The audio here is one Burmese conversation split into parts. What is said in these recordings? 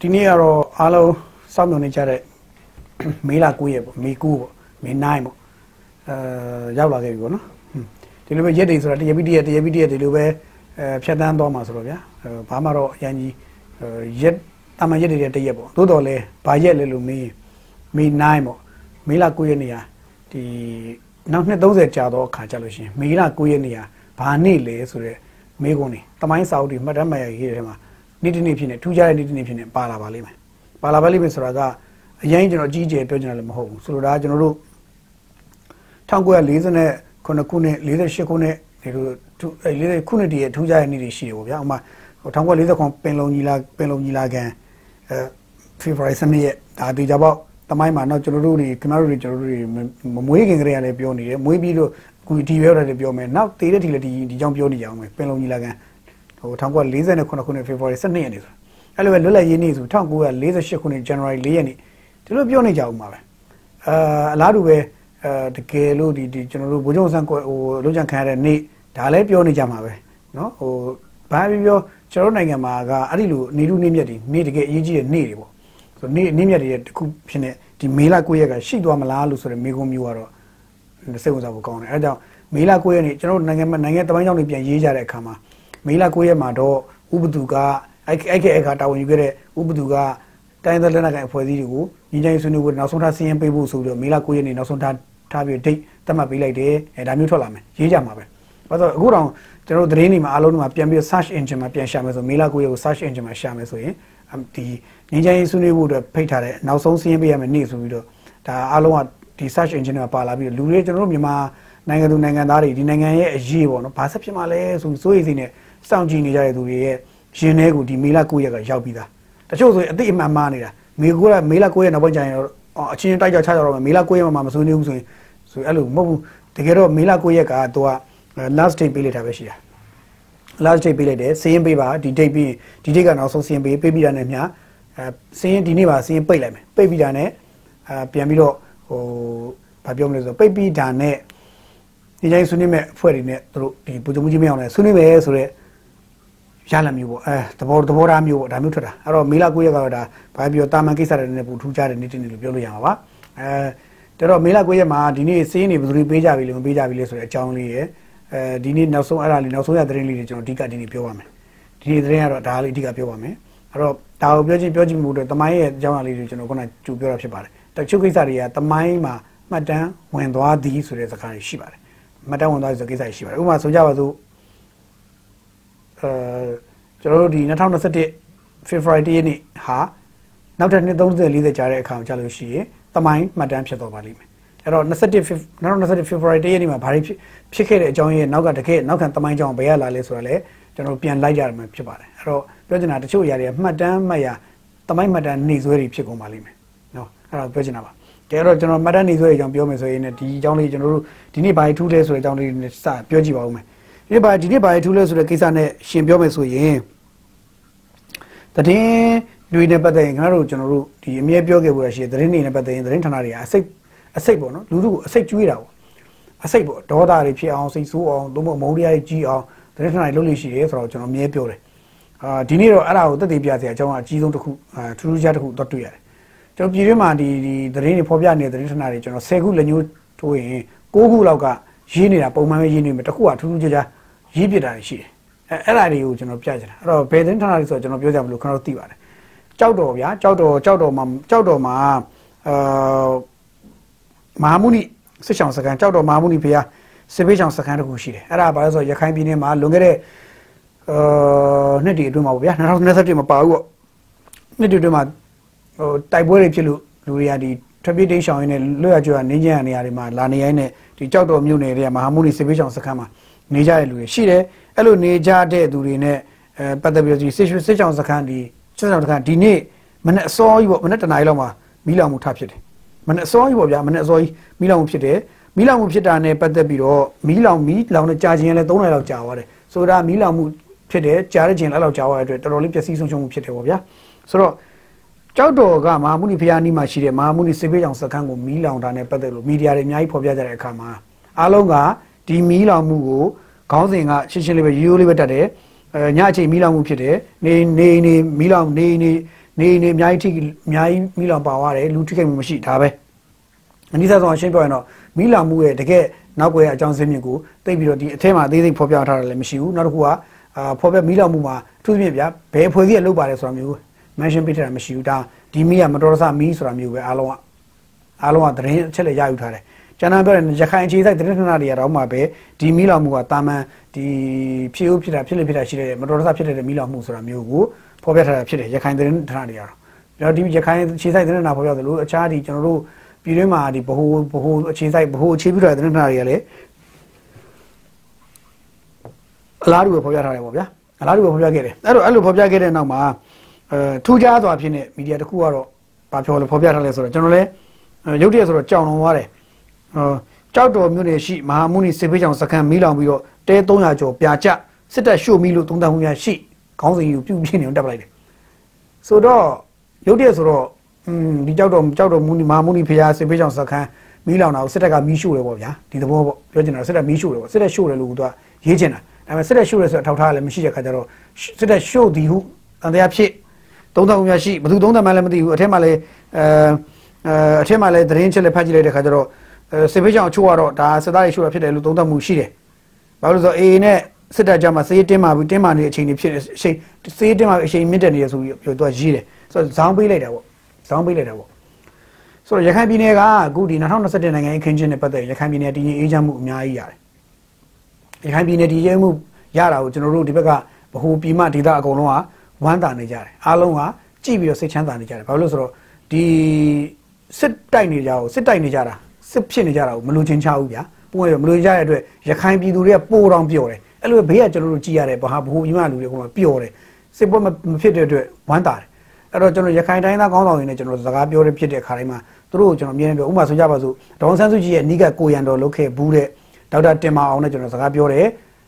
ဒီနေ့ကတော့အားလုံးစောင့်မျှော်နေကြတဲ့မေလာ9ရက်ပေါ့မေ9ပေါ့မေ9ပေါ့အဲရောက်လာခဲ့ပြီပေါ့နော်ဒီလိုပဲရက်တွေဆိုတာတရပိတရက်တရပိတရက်ဒီလိုပဲအဲဖြတ်တန်းသွားမှာဆိုတော့ဗျာဘာမှတော့အရင်ကြီးရက်တာမန်ရက်တွေတရက်ပေါ့သို့တော်လဲဘာရက်လဲလို့မေးမေ9ပေါ့မေလာ9ရက်နေရဒီနောက်နှစ်30ကြာတော့အခါကြလို့ရှိရင်မေလာ9ရက်နေရဘာနေ့လဲဆိုတော့မေးကုန်နေတမိုင်းစာအုပ်တွေမှတ်တမ်းမှတ်ရရေးတဲ့ထဲမှာ နေ့တစ်နေ့ဖြစ်နေထူးခြားတဲ့နေ့တစ်နေ့ဖြစ်နေပါလာပါလိမ့်မယ်ပါလာပါလိမ့်မယ်ဆိုတာကအရင်ကျွန်တော်အကြီးအကျယ်ပြောချင်တယ်လည်းမဟုတ်ဘူးဆိုလိုတာကျွန်တော်တို့1949ခုနှစ်48ခုနှစ်ဒီလို40ခုနှစ်တည်းရဲ့ထူးခြားတဲ့နေ့တွေရှိတယ်ပေါ့ဗျာဥမာ1940ခုပင်လုံညီလာပင်လုံညီလာခံအဲ February 12ရက်ဒါဒီကြပေါ့တမိုင်းမှာတော့ကျွန်တော်တို့တွေခင်ဗျားတို့တွေကျွန်တော်တို့တွေမမွေးခင်ကလေးကလည်းပြောနေတယ်မွေးပြီးတော့အခုဒီရွယ်ရတယ်ပြောမယ်နောက်တေးတဲ့ထီလည်းဒီဒီကြောင့်ပြောနေကြအောင်မယ်ပင်လုံညီလာခံ ဟို1949ခုနှစ် February 12ရက်နေ့ဆိုအဲ့လိုပဲလွတ်လပ်ရေးနေ့ဆို1948ခုနှစ် January 4ရက်နေ့ဒီလိုပြောနေကြအောင်ပါပဲအာအလားတူပဲအဲတကယ်လို့ဒီဒီကျွန်တော်တို့ဘိုးချုပ်ဆန်းကိုဟိုလုံးချန်ခံရတဲ့နေ့ဒါလည်းပြောနေကြမှာပဲเนาะဟိုဘာပြောပြောကျွန်တော်နိုင်ငံမှာကအဲ့ဒီလိုနေလူနေမြက်တွေနေ့တကယ်အရေးကြီးတဲ့နေ့တွေပေါ့ဆိုနေ့နေ့မြက်တွေတခုဖြစ်နေဒီမေလ9ရက်ကရှိသွားမလားလို့ဆိုတဲ့မေကုံမျိုးကတော့စိတ်ဝင်စားဖို့ကောင်းတယ်အဲဒါကြောင့်မေလ9ရက်နေ့ကျွန်တော်နိုင်ငံမှာနိုင်ငံတပိုင်းကြောင့်နေပြန်ရေးကြတဲ့အခါမှာ မေလ9ရက်မှာတော့ဥပဒုကအဲ့အဲ့ကဲအခါတာဝန်ယူခဲ့တဲ့ဥပဒုကတိုင်းဒေသလက်နက်ကိုင်အဖွဲ့အစည်းတွေကိုညီညီဆွေးနွေးဖို့နောက်ဆုံးထားစီရင်ပေးဖို့ဆိုပြီးတော့မေလ9ရက်နေ့နောက်ဆုံးထားထားပြီးဒိတ်သတ်မှတ်ပေးလိုက်တယ်အဲဒါမျိုးထွက်လာမယ်ရေးကြမှာပဲဘာလို့အခုတော့ကျွန်တော်သတင်းတွေမှာအားလုံးမှာပြန်ပြီး search engine မှာပြန်ရှာမယ်ဆိုမေလ9ရက်ကို search engine မှာရှာမယ်ဆိုရင်ဒီငင်းချိုင်းဆွေးနွေးဖို့အတွက်ဖိတ်ထားတဲ့နောက်ဆုံးစီးရင်ပေးရမယ်နေ့ဆိုပြီးတော့ဒါအားလုံးကဒီ search engine မှာပါလာပြီးလူတွေကျွန်တော်တို့မြန်မာနိုင်ငံသူနိုင်ငံသားတွေဒီနိုင်ငံရဲ့အရေးပေါ့နော်ဘာဆက်ဖြစ်မှလဲဆိုပြီးစိုးရိမ်စိတ်နဲ့ စောင့်ကြည့်နေကြတဲ့သူတွေရဲ့ရင်ထဲကိုဒီမေလ9ရက်ကရောက်ပြီးသားတချို့ဆိုရင်အတိအမှန်မှားနေတာမေ9ရက်မေလ9ရက်နောက်ပိုင်းကျရင်အချင်းတိုက်ကြချကြတော့မေလ9ရက်မှာမဆွေးနွေးဘူးဆိုရင်ဆိုအဲ့လိုမဟုတ်ဘူးတကယ်တော့မေလ9ရက်ကသူက last date ပေးလိုက်တာပဲရှိတာ last date ပေးလိုက်တယ်စည်ရင်ပေးပါဒီ date ပြီးဒီ date ကနောက်ဆုံးစည်ရင်ပေးပေးပြီးတာနဲ့မြအဲစည်ရင်ဒီနေ့ပါစည်ရင်ပိတ်လိုက်မယ်ပိတ်ပြီးတာနဲ့အဲပြန်ပြီးတော့ဟိုဘာပြောမလဲဆိုပိတ်ပြီးတာနဲ့ဒီတိုင်းဆွေးနွေးမဲ့အဖွဲ့တွေနဲ့သူတို့ဒီပူဇော်မှုကြီးမအောင်လဲဆွေးနွေးမယ်ဆိုတော့ ရလာမျိုးပေါ့အဲသဘောသဘောထားမျိုးပေါ့ဒါမျိုးထွက်တာအဲ့တော့မေလ9ရက်ကတော့ဒါဘာပြောတာမန်ကိစ္စတွေနဲ့ပူထူးကြတဲ့နေ့တနေ့လို့ပြောလို့ရမှာပါအဲတော့မေလ9ရက်မှာဒီနေ့စေးနေဘယ်သူတွေပေးကြပြီလဲမပေးကြပြီလဲဆိုတဲ့အကြောင်းလေးရယ်အဲဒီနေ့နောက်ဆုံးအဲ့ဒါလေးနောက်ဆုံးရသတင်းလေးတွေကျွန်တော်အဓိကဒီနေ့ပြောပါမယ်ဒီနေ့သတင်းကတော့ဒါလေးအဓိကပြောပါမယ်အဲ့တော့ဒါကိုပြောချင်းပြောချင်းမှုတွေတမိုင်းရဲ့အကြောင်းအရာလေးတွေကျွန်တော်ခုနကြိုပြောတာဖြစ်ပါတယ်တချို့ကိစ္စတွေကတမိုင်းမှာမှတ်တမ်းဝင်သွားသည်ဆိုတဲ့စကားတွေရှိပါတယ်မှတ်တမ်းဝင်သွားသည်ဆိုတဲ့ကိစ္စတွေရှိပါတယ်ဥပမာဆိုကြပါစို့ အဲကျွန်တော်တို့ဒီ2021 February ရက်နေ့ဟာနောက်ထပ်နှစ်30 40ကြာတဲ့အခါကြာလို့ရှိရင်တမိုင်းမှတ်တမ်းဖြစ်သွားပါလိမ့်မယ်အဲ့တော့21 2021 February 1ရက်နေ့မှာဘာတွေဖြစ်ခဲ့တဲ့အကြောင်းရဲ့နောက်ကတကယ်နောက်ခံတမိုင်းကြောင်းဘယ်ရလာလဲဆိုတာလဲကျွန်တော်ပြန်လိုက်ကြရမှာဖြစ်ပါတယ်အဲ့တော့ပြောချင်တာတချို့အရာတွေမှတ်တမ်းမှတ်ရတမိုင်းမှတ်တမ်းနေဆွဲတွေဖြစ်ကုန်ပါလိမ့်မယ်နော်အဲ့တော့ပြောချင်တာပါကဲတော့ကျွန်တော်မှတ်တမ်းနေဆွဲအကြောင်းပြောမယ်ဆိုရင်ဒီအကြောင်းလေးကျွန်တော်တို့ဒီနေ့ဘာထူးလဲဆိုတဲ့အကြောင်းလေးနဲ့စပြောကြည့်ပါဦးမယ် ဒီနေ့ဘာဒီနေ့ဘာထူးလဲဆိုတဲ့ကိစ္စနဲ့ရှင်ပြောမယ်ဆိုရင်တည်တွေနဲ့ပတ်သက်ရင်ခင်ဗျားတို့ကျွန်တော်တို့ဒီအမြဲပြောခဲ့ဖို့ရရှိတဲ့သတင်းတွေနဲ့ပတ်သက်ရင်သတင်းဌာနတွေကအစိတ်အစိတ်ပေါ့နော်လူလူကိုအစိတ်ကျွေးတာပေါ့အစိတ်ပေါ့ဒေါသတွေဖြစ်အောင်စိတ်ဆိုးအောင်သို့မဟုတ်မုန်းတရားတွေကြီးအောင်သတင်းဌာနတွေလုပ်လို့ရှိတယ်ဆိုတော့ကျွန်တော်အမြဲပြောတယ်အာဒီနေ့တော့အဲ့ဒါကိုတက်တည်ပြစရာအကြောင်းအကြီးဆုံးတစ်ခုအာထူးထူးခြားတစ်ခုတော့တွေ့ရတယ်ကျွန်တော်ပြည်တွင်းမှာဒီဒီသတင်းတွေဖော်ပြနေတဲ့သတင်းဌာနတွေကျွန်တော်10ခုလက်ညှိုးထိုးရင်9ခုလောက်က ရေးနေတာပုံမှန်ပဲရေးနေမယ်တစ်ခုကထူးထူးခြားခြားရေးပြတာရှိတယ်အဲအဲ့ဒါတွေကိုကျွန်တော်ပြချင်တာအဲ့တော့ဘယ်သတင်းဌာနတွေဆိုတော့ကျွန်တော်ပြောကြမလို့ခင်ဗျားတို့သိပါတယ်ကြောက်တော်ဗျာကြောက်တော်ကြောက်တော်မှာကြောက်တော်မှာအာမဟာမုနိစစ်ဆောင်စခန်းကြောက်တော်မဟာမုနိဘုရားစစ်ဘေးဆောင်စခန်းတစ်ခုရှိတယ်အဲ့ဒါဘာလို့ဆိုရခိုင်ပြည်နယ်မှာလွန်ခဲ့တဲ့အာနှစ်တည်းအတွင်းမှာပေါ့ဗျာ2021မှာပါဘူးပေါ့နှစ်တည်းအတွင်းမှာဟိုတိုက်ပွဲတွေဖြစ်လို့လူတွေကဒီ ထွက်ပြေးတိမ်းရှောင်ရင်းနဲ့လွတ်ရကြွနေကြရနေရာတွေမှာလာနေရိုင်းနဲ့ဒီကြောက်တော်မြို့နယ်တွေကမဟာမုနိစစ်ဘေးဆောင်စခန်းမှာနေကြတဲ့လူတွေရှိတယ်အဲ့လိုနေကြတဲ့သူတွေနဲ့အဲပတ်သက်ပြီးတော့ဒီစစ်စစ်ဆောင်စခန်းဒီစစ်ဆောင်စခန်းဒီနေ့မနေ့အစောကြီးပေါ့မနေ့တနားရီလောက်မှာမီးလောင်မှုထဖြစ်တယ်မနေ့အစောကြီးပေါ့ဗျာမနေ့အစောကြီးမီးလောင်မှုဖြစ်တယ်မီးလောင်မှုဖြစ်တာနဲ့ပတ်သက်ပြီးတော့မီးလောင်မီးလောင်တဲ့ကြာခြင်းလည်း3လလောက်ကြာသွားတယ်ဆိုတာမီးလောင်မှုဖြစ်တယ်ကြာတဲ့ခြင်းလည်းလောက်ကြာသွားတဲ့အတွက်တော်တော်လေးပျက်စီးဆုံးရှုံးမှုဖြစ်တယ်ပေါ့ဗျာဆိုတော့ ကြောက်တော်ကမဟာမုနိဖျားနီးမှာရှိတဲ့မဟာမုနိစေဘေးကြောင့်စခန်းကိုမီးလောင်တာနဲ့ပတ်သက်လို့မီဒီယာတွေအများကြီးဖော်ပြကြတဲ့အခါမှာအားလုံးကဒီမီးလောင်မှုကိုခေါင်းစဉ်ကရှင်းရှင်းလေးပဲရိုးရိုးလေးပဲတတ်တယ်အဲညအချိန်မီးလောင်မှုဖြစ်တယ်နေနေနေမီးလောင်နေနေနေနေအများကြီးထိအများကြီးမိလောင်ပါသွားတယ်လူထိခိုက်မှုမရှိဒါပဲအနည်းဆုံးအရှင်းပြောရင်တော့မိလောင်မှုရဲ့တကယ်နောက်ွယ်အကြောင်းစင်းမြစ်ကိုသိပြီးတော့ဒီအထက်မှာအသေးစိတ်ဖော်ပြထားတာလည်းမရှိဘူးနောက်တစ်ခုကအာဖော်ပြမိလောင်မှုမှာအထူးသဖြင့်ဗျာဘယ်အဖွဲ့အစည်းကလုပ်ပါတယ်ဆိုတာမျိုး mention ပေးထားတာမရှိဘူးဒါဒီမီးကမတော်တဆမီးဆိုတာမျိုးပဲအားလုံးကအားလုံးကသတင်းအချက်လက်ရယူထားတယ်ကျန်တာပြောတယ်ရခိုင်အခြေစိုက်သတင်းဌာနတွေကတော့မှပဲဒီမီးလောင်မှုကတာမန်ဒီဖြစ်ဦးဖြစ်တာဖြစ်လေဖြစ်တာရှိတဲ့မတော်တဆဖြစ်တဲ့မီးလောင်မှုဆိုတာမျိုးကိုဖော်ပြထားတာဖြစ်တယ်ရခိုင်သတင်းဌာနတွေကတော့ကျွန်တော်ဒီရခိုင်အခြေစိုက်သတင်းဌာနဖော်ပြသလိုအခြားဒီကျွန်တော်တို့ပြည်တွင်းမှာဒီဘ ਹੁ ဘ ਹੁ အခြေစိုက်ဘ ਹੁ အခြေပြုတဲ့သတင်းဌာနတွေကလည်းအလားတူပဲဖော်ပြထားတယ်ပေါ့ဗျာအလားတူပဲဖော်ပြခဲ့တယ်အဲ့တော့အဲ့လိုဖော်ပြခဲ့တဲ့နောက်မှာ အဲထူးခြားစွာဖြစ်နေမီဒီယာတစ်ခုကတော့ဘာပြောလဲဖော်ပြထားလဲဆိုတော့ကျွန်တော်လည်းရုပ်တရက်ဆိုတော့ကြောင်လုံးသွားတယ်ဟောကြောက်တော်မြို့နယ်ရှိမဟာမုနိစေဖေးချောင်စခန်းမီးလောင်ပြီးတော့တဲ300ကျော်ပြာကျစစ်တပ်ရှို့မိလို့သုံးသပ်မှုများရှိခေါင်းစဉ်ယူပြုတ်ပြင်းနေအောင်တက်ပလိုက်တယ်ဆိုတော့ရုပ်တရက်ဆိုတော့อืมဒီကြောက်တော်ကြောက်တော်မုနိမဟာမုနိဖရာစေဖေးချောင်စခန်းမီးလောင်တာကိုစစ်တပ်ကမီးရှို့တယ်ပေါ့ဗျာဒီသဘောပေါ့ပြောချင်တာစစ်တပ်မီးရှို့တယ်ပေါ့စစ်တပ်ရှို့တယ်လို့သူကရေးချင်တာဒါပေမဲ့စစ်တပ်ရှို့တယ်ဆိုတော့ထောက်ထားလည်းမရှိတဲ့ခါကျတော့စစ်တပ်ရှို့သည်ဟုတန်တရားဖြစ် သုံးသပ်မှုများရှိဘယ်သူသုံးသပ်မှလည်းမသိဘူးအထက်မှာလည်းအဲအဲအထက်မှာလည်းသတင်းချက်လည်းဖတ်ကြည့်လိုက်တဲ့ခါကျတော့စစ်ဖေးချောင်အချို့ကတော့ဒါစစ်သားတွေရှို့တာဖြစ်တယ်လို့သုံးသပ်မှုရှိတယ်ဘာလို့လဲဆိုတော့ AA နဲ့စစ်တပ်ကြမှာစေးတင်းမာပြီးတင်းမာနေတဲ့အချိန်တွေဖြစ်နေအချိန်စေးတင်းမာအချိန်မြင့်တက်နေရဆိုပြီးပြောသူကရေးတယ်ဆိုတော့ဇောင်းပေးလိုက်တာပေါ့ဇောင်းပေးလိုက်တာပေါ့ဆိုတော့ရခိုင်ပြည်နယ်ကအခုဒီ2021နိုင်ငံအခင်းချင်းနဲ့ပတ်သက်ရခိုင်ပြည်နယ်တည်ငြိမ်အေးချမ်းမှုအများကြီးရတယ်ရခိုင်ပြည်နယ်တည်ငြိမ်မှုရတာကိုကျွန်တော်တို့ဒီဘက်ကဗဟိုပြည်မဒေသအကုန်လုံးက ဝမ်းသာနေကြတယ်အားလုံးကကြည့်ပြီးတော့စိတ်ချမ်းသာနေကြတယ်ဘာလို့လဲဆိုတော့ဒီစစ်တိုက်နေကြအောင်စစ်တိုက်နေကြတာစစ်ဖြစ်နေကြတာကိုမလိုချင်ချဘူးဗျာပုံရမလိုချင်ကြတဲ့အတွက်ရခိုင်ပြည်သူတွေကပိုတောင်ပျော်တယ်အဲ့လိုဘေးကကျွန်တော်တို့ကြည်ရတယ်ဘာဟာဘိုးကြီးမလူတွေကတော့ပျော်တယ်စစ်ပွဲမဖြစ်တဲ့အတွက်ဝမ်းသာတယ်အဲ့တော့ကျွန်တော်ရခိုင်တိုင်းသားကောင်းဆောင်တွေနဲ့ကျွန်တော်စကားပြောရဖြစ်တဲ့ခါတိုင်းမှာသူတို့ကိုကျွန်တော်အမြဲတမ်းပြောဥပမာဆိုကြပါစို့ဒေါန်ဆန်းစုကြည်ရဲ့အနိကကိုရန်တော်လုပ်ခဲ့ဘူးတဲ့ဒေါက်တာတင်မာအောင်နဲ့ကျွန်တော်စကားပြောတယ်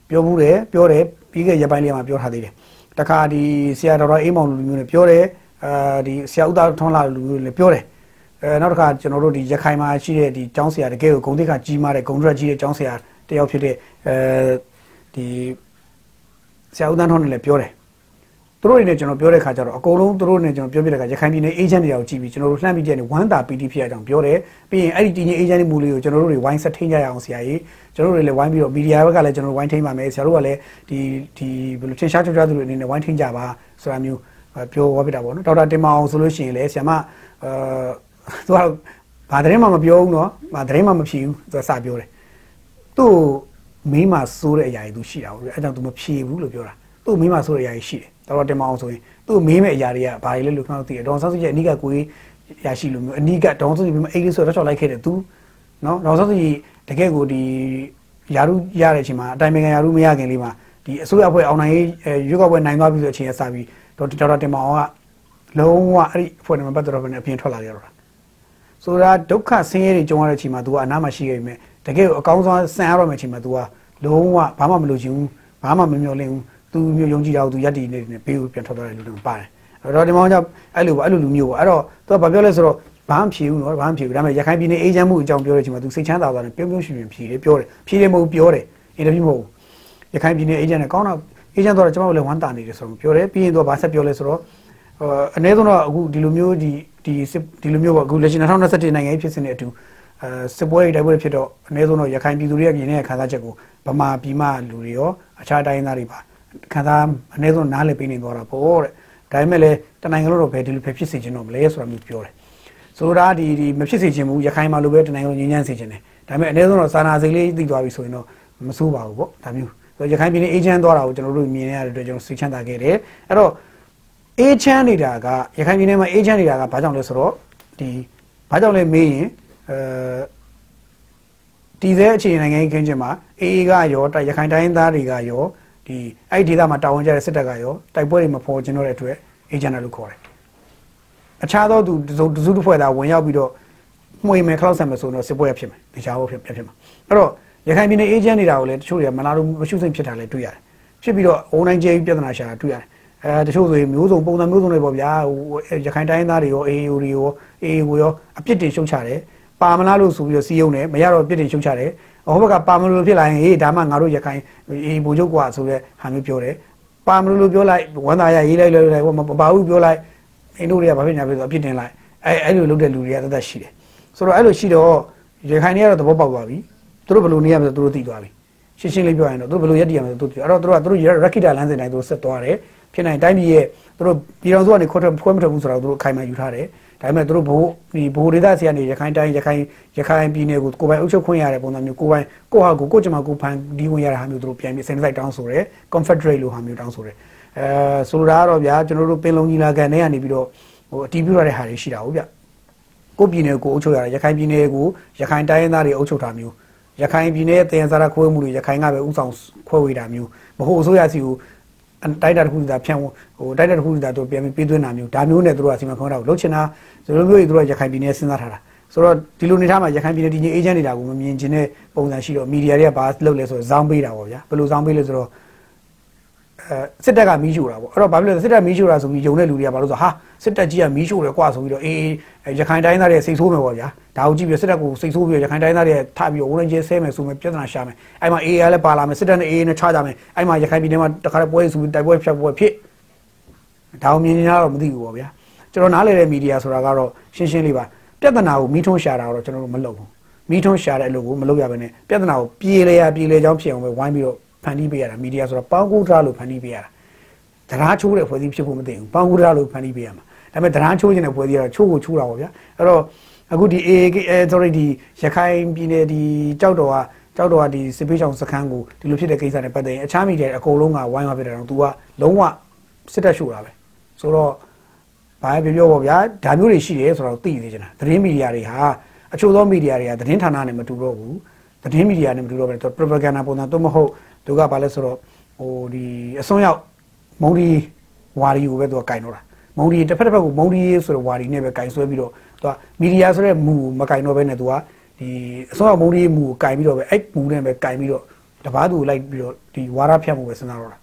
ပြောဘူးတယ်ပြောတယ်ပြီးခဲ့ရပိုင်းလေးမှာပြောထားသေးတယ် တခါဒီဆရာတော်အေးမောင်လူမျိုးနဲ့ပြောတယ်အာဒီဆရာဥသားထွန်းလာလူမျိုးလည်းပြောတယ်အဲနောက်တစ်ခါကျွန်တော်တို့ဒီရခိုင်မှာရှိတဲ့ဒီကျောင်းဆရာတကယ်ကိုဂုံတိတ်ခကြီးမားတဲ့ဂုံရက်ကြီးတဲ့ကျောင်းဆရာတယောက်ဖြစ်တဲ့အဲဒီဆရာဥသားထွန်းနဲ့လည်းပြောတယ် သူတို့တွေနဲ့ကျွန်တော်ပြောတဲ့ခါကျတော့အကုန်လုံးသူတို့နဲ့ကျွန်တော်ပြောပြတဲ့ခါရခိုင်ပြည်နယ်အေဂျင့်တွေကိုကြည့်ပြီးကျွန်တော်တို့လှမ်းပြီးကြည့်နေဝမ်းတာပီတီဖြစ်ရအောင်ပြောတယ်ပြီးရင်အဲ့ဒီတည်ငြိမ်အေဂျင့်မှုလေးကိုကျွန်တော်တို့တွေဝိုင်းဆက်ထိန်းကြရအောင်ဆရာကြီးကျွန်တော်တို့တွေလည်းဝိုင်းပြီးတော့မီဒီယာဘက်ကလည်းကျွန်တော်တို့ဝိုင်းထိန်းပါမယ်ဆရာတို့ကလည်းဒီဒီဘယ်လိုထင်ရှားချောချာသူတွေအနေနဲ့ဝိုင်းထိန်းကြပါဆိုတာမျိုးပြောဝပြတာပေါ့နော်ဒေါက်တာတင်မအောင်ဆိုလို့ရှိရင်လည်းဆရာမအဲသူကဘာသတင်းမှမပြောဘူးနော်ဘာသတင်းမှမဖြေဘူးသူကစပြောတယ်သူ့မိမစိုးတဲ့အရာကြီးသူရှိတာပေါ့အဲကြောင့်သူမဖြေဘူးလို့ပြောတာသူ့မိမစိုးတဲ့အရာကြီးရှိတယ် တော်တော်တင်မအောင်ဆိုရင်သူ့မေးမဲ့အရာတွေကဘာတွေလဲလို့ကျွန်တော်သိတယ်ဒေါန်ဆန်းစုကြည်အနိကကိုကြီးရရှိလို့မျိုးအနိကဒေါန်ဆန်းစုကြည်မိမအိတ်လေးဆိုတော့ချောက်လိုက်ခဲ့တယ်သူနော်ဒေါန်ဆန်းစုကြည်တကယ်ကိုဒီယာရုရတဲ့အချိန်မှာအတိုင်ပင်ခံယာရုမရခင်လေးမှာဒီအစိုးရအဖွဲ့အောင်နိုင်ရေးရွေးကောက်ပွဲနိုင်သွားပြီဆိုအချိန်ရစပြီးဒေါက်တာတင်မအောင်ကလုံးဝအဲ့ဒီအဖွဲ့နဲ့ပတ်သက်တော့ဘယ်နဲ့အပြင်ထွက်လာကြတော့တာဆိုတာဒုက္ခဆင်းရဲတွေကြုံရတဲ့အချိန်မှာ तू ကအနားမှာရှိခဲ့ပြီမဲ့တကယ်ကိုအကောင်းဆုံးဆန်ရတော့မယ့်အချိန်မှာ तू ကလုံးဝဘာမှမလုပ်ချင်ဘူးဘာမှမမျှော်လင့်ဘူး သူမျိုးယုံကြည်တာကိုသူယက်တည်နေနေဘေးကိုပြန်ထွက်သွားတယ်လို့တော့ပါတယ်အဲ့တော့ဒီမောင်ကြောင့်အဲ့လိုပေါ့အဲ့လိုလူမျိုးပေါ့အဲ့တော့သူကဘာပြောလဲဆိုတော့ဘာမှဖြေဘူးနော်ဘာမှဖြေဘူးဒါပေမဲ့ရခိုင်ပြည်နယ်အေဂျင့်မှုအကြောင်းပြောတဲ့အချိန်မှာသူစိတ်ချမ်းသာသွားတယ်ပြုံးပြုံးရွှင်ရွှင်ဖြေတယ်ပြောတယ်ဖြေတယ်မဟုတ်ပြောတယ်အင်တာဗျူးမဟုတ်ရခိုင်ပြည်နယ်အေဂျင့်နဲ့ကောင်းတော့အေဂျင့်တော့ကျွန်တော်လည်းဝမ်းတာနေတယ်ဆိုတော့ပြောတယ်ပြီးရင်သူကဘာဆက်ပြောလဲဆိုတော့အနည်းဆုံးတော့အခုဒီလိုမျိုးဒီဒီဒီလိုမျိုးပေါ့အခုလက်ရှိ2021နိုင်ငံဖြစ်စဉ်နဲ့အတူအဲစစ်ပွဲတိုက်ပွဲဖြစ်တော့အနည်းဆုံးတော့ရခိုင်ပြည်သူတွေရဲ့ပြည်နယ်ခံစားချက်ကိုဗမာပြည်မလူတွေရောအခြားတိုင်းသားတွေပါ ခံစားအနည်းဆုံးနားလည်ပေးနေသွားတာပေါ့တဲ့ဒါပေမဲ့လည်းတနိုင်ငံလုံးတော့ဘယ်ဒီလိုပဲဖြစ်စေချင်တော့မလဲဆိုတာမျိုးပြောတယ်ဆိုတာဒီဒီမဖြစ်စေချင်ဘူးရခိုင်မှာလိုပဲတနိုင်ငံလုံးငြိမ်းချမ်းစေချင်တယ်ဒါပေမဲ့အနည်းဆုံးတော့စာနာစိတ်လေးသိသွားပြီဆိုရင်တော့မဆိုးပါဘူးပေါ့ဒါမျိုးဆိုရခိုင်ပြည်နယ်အေဂျင့်သွားတာကိုကျွန်တော်တို့မြင်ရတဲ့အတွက်ကျွန်တော်စိတ်ချမ်းသာခဲ့တယ်အဲ့တော့အေဂျင့်နေတာကရခိုင်ပြည်နယ်မှာအေဂျင့်နေတာကဘာကြောင့်လဲဆိုတော့ဒီဘာကြောင့်လဲမေးရင်အဲဒီသေးအခြေနိုင်ငံရေးခင်းချင်းမှာအေအေကရောရခိုင်တိုင်းသားတွေကရော ဒီအဲ့ဒီဒေသမှာတာဝန်ကျတဲ့စစ်တပ်ကရောတိုက်ပွဲတွေမဖော်ကျင်တော့တဲ့အတွက်အေဂျင့်လို့ခေါ်တယ်အခြားသောသူတစုတစ်ဖွဲ့သားဝင်ရောက်ပြီးတော့မှွေမယ်ခလောက်ဆံမယ်ဆိုတော့စစ်ပွဲဖြစ်မယ်တခြားဘောဖြစ်ဖြစ်မှာအဲ့တော့ရခိုင်ပြည်နယ်အေဂျင့်နေတာကိုလည်းတချို့တွေကမလာလို့မရှုစိတ်ဖြစ်တာလည်းတွေ့ရတယ်ဖြစ်ပြီးတော့အွန်လိုင်းကျေးပြဿနာရှာတာတွေ့ရတယ်အဲတချို့ဆိုရင်မျိုးစုံပုံစံမျိုးစုံတွေပေါ့ဗျာရခိုင်တိုင်းသားတွေရော AAO တွေရော AA ကိုရောအပြစ်တင်ရှုံချတယ်ပါမလားလို့ဆိုပြီးတော့စီးယုံတယ်မရတော့အပြစ်တင်ရှုံချတယ် ဟိုဘက်ကပါမလို့ဖြစ်လာရင်ဟေးဒါမှငါတို့ရခိုင်အေးဘူချုပ်ကွာဆိုတဲ့ဟာမျိုးပြောတယ်ပါမလို့လို့ပြောလိုက်ဝန်သားရရေးလိုက်လိုက်လိုက်မပါဘူးပြောလိုက်အင်ဒိုတွေကဘာဖြစ်ညာဖြစ်ဆိုအပြစ်တင်လိုက်အဲအဲ့လိုလုပ်တဲ့လူတွေကတသက်ရှိတယ်ဆိုတော့အဲ့လိုရှိတော့ရခိုင်တွေကတော့သဘောပေါက်သွားပြီသူတို့ဘယ်လိုနေရမလဲသူတို့သိသွားပြီ ရှင်းရှင်းလေးပြောရင်တော့သူတို့ဘယ်လိုရက်တည်ရမလဲသူတို့ပြောအဲ့တော့သူတို့ကသူတို့ရက်ခိတာလမ်းစဉ်တိုင်းသူတို့ဆက်သွားတယ်ဖြစ်နိုင်တိုင်းပြည်ရဲ့သူတို့ပြည်တော်စုကနေခွတ်ထွက်ခွဲမထွက်ဘူးဆိုတော့သူတို့အခိုင်အမာယူထားတယ်ဒါပေမဲ့သူတို့ဘိုးဒီဘိုးဒေသဆီကနေရခိုင်တိုင်းရခိုင်ရခိုင်ပြည်နယ်ကိုကိုပိုင်အုပ်ချုပ်ခွင့်ရတဲ့ပုံစံမျိုးကိုပိုင်ကိုဟာကိုကိုကျမကိုဖန်ဒီဝင်ရတဲ့ဟာမျိုးသူတို့ပြန်ပြီးစင်စိုက်တောင်းဆိုတယ် confederate လို့ဟာမျိုးတောင်းဆိုတယ်အဲဆိုလိုတာကတော့ဗျာကျွန်တော်တို့ပင်လုံကြီးလာကန်ထဲကနေပြီးတော့ဟိုအတီးပြရတဲ့ဟာတွေရှိတာဟုတ်ဗျကိုပြည်နယ်ကိုအုပ်ချုပ်ရတယ်ရခိုင်ပြည်နယ်ကိုရခိုင်တိုင်းရင်းသားတွေအုပ်ချုပ်တာမျိုး ရခိုင်ပြည်နယ်တည်ရင်စားရခွဲမှုတွေရခိုင်ကပဲဥဆောင်ခွဲဝေတာမျိုးမဟုတ်အစိုးရစီကိုတိုက်တာတစ်ခုတည်းဖြန့်ဟိုတိုက်တာတစ်ခုတည်းတို့ပြန်ပြီးပေးသွင်းတာမျိုးဒါမျိုးနဲ့တို့ကစီမံခန့်တာကိုလုပ်ချင်တာဆိုလိုမျိုးတို့ကရခိုင်ပြည်နယ်စဉ်းစားထားတာဆိုတော့ဒီလိုနေထားမှာရခိုင်ပြည်နယ်တည်ငြိမ်အေဂျင့်နေတာကိုမမြင်ချင်တဲ့ပုံစံရှိတော့မီဒီယာတွေကဘာလုပ်လဲဆိုတော့ဇောင်းပေးတာပေါ့ဗျာဘယ်လိုဇောင်းပေးလဲဆိုတော့အဲ စစ်တပ်ကမီးရှို့တာပေါ့အဲ့တော့ဘာဖြစ်လဲစစ်တပ်မီးရှို့တာဆိုပြီးယုံတဲ့လူတွေကဘာလို့ဆိုဟာစစ်တပ်ကြီးကမီးရှို့တယ်ကွာဆိုပြီးတော့အေးအေးရခိုင်တိုင်းသားတွေစိတ်ဆိုးမယ်ပေါ့ဗျာဒါကိုကြည့်ပြီးစစ်တပ်ကိုစိတ်ဆိုးပြီးရခိုင်တိုင်းသားတွေထပြီးတော့ဝရင်းကျဲဆဲမယ်ဆိုမယ်ပြဿနာရှာမယ်အဲ့မှာအေးအေးလည်းပါလာမယ်စစ်တပ်နဲ့အေးအေးနဲ့ချကြမယ်အဲ့မှာရခိုင်ပြည်နယ်မှာတခါတည်းပွဲဆိုပြီးတိုက်ပွဲဖြတ်ပွဲဖြစ်ဒါကိုမြင်နေရတော့မသိဘူးပေါ့ဗျာကျွန်တော်နားလည်တဲ့မီဒီယာဆိုတာကတော့ရှင်းရှင်းလေးပါပြဿနာကိုမီးထွန်းရှာတာတော့ကျွန်တော်တို့မလုပ်ဘူးမီးထွန်းရှာတဲ့အလုပ်ကိုမလုပ်ရဘဲနဲ့ပြဿနာကိုပြေလေရပြေလေချောင်းဖြစ်အောင်ပဲဝိုင်းပြီးတော့ ဖန်တီးပေးရတာမီဒီယာဆိုတော့ပေါင်းကူးထားလို့ဖန်တီးပေးရတာတရားချိုးတဲ့ဖွဲ့စည်းဖြစ်ဖို့မသိဘူးပေါင်းကူးထားလို့ဖန်တီးပေးရမှာဒါပေမဲ့တရားချိုးခြင်းတဲ့ဖွဲ့စည်းကတော့ချိုးကိုချိုးတာပေါ့ဗျာအဲ့တော့အခုဒီ AA sorry ဒီရခိုင်ပြည်နယ်ဒီကြောက်တော်ကကြောက်တော်ကဒီစစ်ပေးချောင်စခန်းကိုဒီလိုဖြစ်တဲ့ကိစ္စနဲ့ပတ်သက်ရင်အခြားမီဒီယာအကုန်လုံးကဝိုင်းဝန်းဖြစ်တယ်တော့ तू ကလုံးဝစစ်တပ်ရှို့တာပဲဆိုတော့ဘာပဲပြောပေါ့ဗျာဒါမျိုးတွေရှိတယ်ဆိုတော့သိနေကြတာသတင်းမီဒီယာတွေဟာအချို့သောမီဒီယာတွေကသတင်းဌာနနဲ့မတူတော့ဘူးသတင်းမီဒီယာနဲ့မတူတော့ဘဲ propaganda ပုံစံတော့မဟုတ် သူကဘာလဲဆိုတော့ဟိုဒီအစွန်းရောက်မုံဒီဝါရီကိုပဲသူကကင်တော့တာမုံဒီတစ်ဖက်တစ်ဖက်ကိုမုံဒီဆိုတဲ့ဝါရီနဲ့ပဲကင်ဆွဲပြီးတော့သူကမီဒီယာဆိုတဲ့မူမကင်တော့ဘဲနဲ့သူကဒီအစွန်းရောက်မုံဒီမူကိုကင်ပြီးတော့ပဲအဲ့မူနဲ့ပဲကင်ပြီးတော့တပားသူလိုက်ပြီးတော့ဒီဝါရဖြတ်မှုပဲစဉ်းစားတော့တာ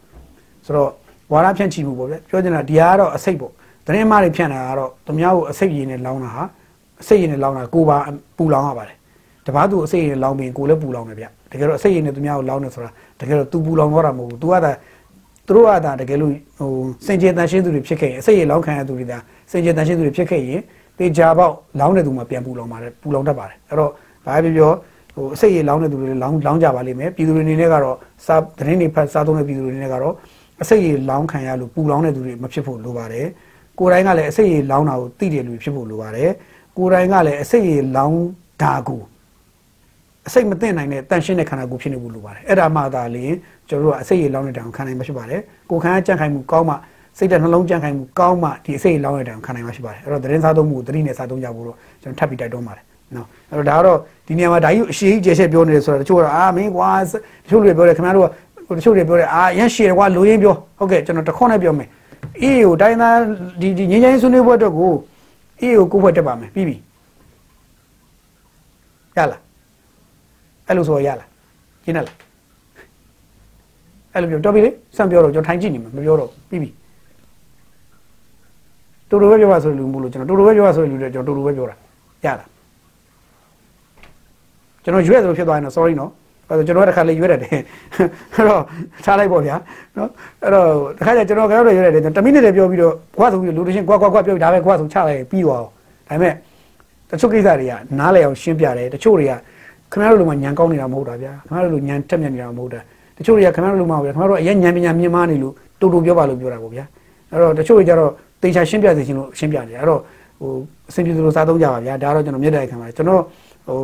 ဆိုတော့ဝါရဖြန့်ချီမှုပေါ့ဗျပြောချင်တာဒီဟာကတော့အစိတ်ပေါ့သတင်းမားတွေဖြန့်တာကတော့သူများကိုအစိတ်ရည်နဲ့လောင်းတာဟာအစိတ်ရည်နဲ့လောင်းတာကိုပါပူလောင်းရပါတယ်တပားသူအစိတ်ရည်နဲ့လောင်းပြီးကိုလည်းပူလောင်းတယ်ဗျတကယ်တော့အစိတ်ရည်နဲ့သူများကိုလောင်းနေဆိုတာတ ကယ်တော့သူပူလောင်းတော့တာမဟုတ်ဘူး तू ကသာသူတို့ကသာတကယ်လို့ဟိုစင်ကြယ်တန်ရှင်းသူတွေဖြစ်ခဲ့ရင်အစိတ်ရည်လောင်းခံရသူတွေသာစင်ကြယ်တန်ရှင်းသူတွေဖြစ်ခဲ့ရင်တေချာပေါက်လောင်းတဲ့သူမှပြန်ပူလောင်ပါတယ်ပူလောင်တတ်ပါတယ်အဲ့တော့ဘာပဲပြောဟိုအစိတ်ရည်လောင်းတဲ့သူတွေလောင်းလောင်းကြပါလိမ့်မယ်ပြည်သူတွေအနေနဲ့ကတော့စားသတင်းတွေဖတ်စားသုံးတဲ့ပြည်သူတွေအနေနဲ့ကတော့အစိတ်ရည်လောင်းခံရလို့ပူလောင်တဲ့သူတွေမဖြစ်ဖို့လိုပါတယ်ကိုယ်တိုင်ကလည်းအစိတ်ရည်လောင်းတာကိုသိတဲ့လူဖြစ်ဖို့လိုပါတယ်ကိုယ်တိုင်ကလည်းအစိတ်ရည်လောင်းတာကို အစိတ်မသိနိုင်တဲ့တန်ရှင်းတဲ့ခန္ဓာကိုယ်ဖြစ်နေဖို့လိုပါတယ်အဲ့ဒါမှသာလျှင်ကျွန်တော်တို့ကအစိတ်ရည်လောင်းတဲ့တောင်ခံနိုင်မှာဖြစ်ပါတယ်ကိုယ်ခံကြံ့ခိုင်မှုကောင်းမှစိတ်ဓာတ်နှလုံးကြံ့ခိုင်မှုကောင်းမှဒီအစိတ်ရည်လောင်းတဲ့တောင်ခံနိုင်မှာဖြစ်ပါတယ်အဲ့တော့သတင်းစားသုံးမှုကိုသတိနဲ့စားသုံးကြဖို့တော့ကျွန်တော်ထပ်ပြီးတိုက်တွန်းပါတယ်နော်အဲ့တော့ဒါကတော့ဒီနေရာမှာဒါကြီးအရှိကြီးကျယ်ချက်ပြောနေတယ်ဆိုတော့တချို့ကတော့အာမင်းကွာတချို့တွေပြောတယ်ခင်ဗျားတို့ကတချို့တွေပြောတယ်အာရန်ရှည်တယ်ကွာလူရင်းပြောဟုတ်ကဲ့ကျွန်တော်တခွန်းနဲ့ပြောမယ်အေးကိုတိုင်းသားဒီဒီငင်းငင်းဆွေးနွေးပွဲအတွက်ကိုအေးကိုကိုဖွဲ့တက်ပါမယ်ပြီးပြီရလား အဲ့လိုဆိုရလားရှင်းလားအဲ့လိုပြောတော်ပြီလေစံပြောတော့ကျွန်တော်ထိုင်ကြည့်နေမှာမပြောတော့ပြီးပြီတူတူပဲပြောပါဆိုလူမှုလို့ကျွန်တော်တူတူပဲပြောပါဆိုလူတွေကျွန်တော်တူတူပဲပြောတာရလားကျွန်တော်ရွက်သလိုဖြစ်သွားရင်တော့ sorry နော်အဲ့တော့ကျွန်တော်ကတစ်ခါလေရွက်ရတယ်အဲ့တော့ထားလိုက်ပေါ့ဗျာနော်အဲ့တော့တစ်ခါကျကျွန်တော်ကတော့ရွက်ရတယ်10မိနစ်တည်းပြောပြီးတော့ကွာဆိုပြီးလူတွေချင်းကွာကွာကွာပြောပြီးဒါပဲကွာဆိုချလိုက်ပြီးသွားအောင်ဒါပေမဲ့တချို့ကိစ္စတွေကနားလည်အောင်ရှင်းပြတယ်တချို့တွေက ခင်ဗျားတို့လိုမှညံကောင်းနေတာမဟုတ်တာဗျာခင်ဗျားတို့လိုညံတက်မြတ်နေတာမဟုတ်တာတချို့တွေကခင်ဗျားတို့လိုမှဗျာခင်ဗျားတို့အရင်ညံပညာမြင်မာနေလို့တူတူပြောပါလို့ပြောတာပေါ့ဗျာအဲ့တော့တချို့တွေကျတော့တေချာရှင်းပြစေချင်လို့ရှင်းပြတယ်အဲ့တော့ဟိုအဆင်ပြေသလိုစားသုံးကြပါဗျာဒါတော့ကျွန်တော်မြတ်တဲ့ခံပါတယ်ကျွန်တော်ဟို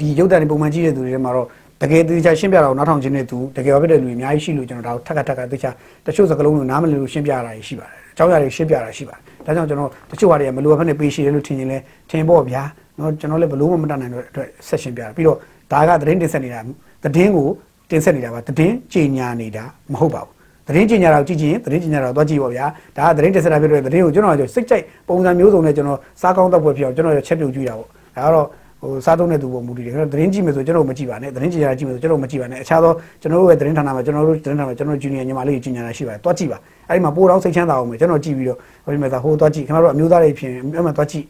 ဒီရုပ်တံပုံမှန်ကြည့်တဲ့သူတွေထဲမှာတော့တကယ်တေချာရှင်းပြတာကိုနားထောင်ခြင်းနဲ့သူတကယ်ဖြစ်တဲ့လူတွေအများကြီးရှိလို့ကျွန်တော်ဒါကိုထပ်ခါထပ်ခါတေချာတချို့စကားလုံးကိုနားမလည်လို့ရှင်းပြရတာရှိပါတယ်အကြောင်းအရာတွေရှင်းပြတာရှိပါတယ်ဒါကြောင့်ကျွန်တော်တချို့ဟာတွေကမလိုအပ်ဖက်နဲ့ပေးရှိတယ်လို့ထင်ရင်လဲထင်ပေါ့ဗျာ နော်ကျွန်တော်လည်းဘလို့မှမတတ်နိုင်တဲ့အတွက်ဆက်ရှင်းပြတာပြီးတော့ဒါကသတင်းတင်ဆက်နေတာသတင်းကိုတင်ဆက်နေတာပါသတင်းကြေညာနေတာမဟုတ်ပါဘူးသတင်းကြေညာတာကိုကြည့်ကြည့်ရင်သတင်းကြေညာတာကိုသွားကြည့်ပါဗျာဒါကသတင်းတင်ဆက်တာဖြစ်တဲ့သတင်းကိုကျွန်တော်ကစိတ်ကြိုက်ပုံစံမျိုးစုံနဲ့ကျွန်တော်စားကောင်းတော့ပွဲဖြစ်အောင်ကျွန်တော်ချက်ပြုတ်ကြည့်တာပေါ့ဒါကတော့ဟိုစားသုံးတဲ့သူပုံမူတည်တယ်ကျွန်တော်သတင်းကြည့်မယ်ဆိုကျွန်တော်မကြည့်ပါနဲ့သတင်းကြေညာကြည့်မယ်ဆိုကျွန်တော်မကြည့်ပါနဲ့အခြားသောကျွန်တော်တို့ရဲ့သတင်းဌာနမှာကျွန်တော်တို့သတင်းဌာနမှာကျွန်တော်ဂျူနီယာညီမလေးကြီးကြေညာတာရှိပါတယ်သွားကြည့်ပါအဲ့ဒီမှာပိုးတော့စိတ်ချမ်းသာအောင်မယ်ကျွန်တော်ကြည့်ပြီးတော့ဟိုဒီမှာဟိုသွားကြည့်ခင်ဗျားတို့အမျိုးသားတွေဖြစ်အဲ့မှာသွားကြည့်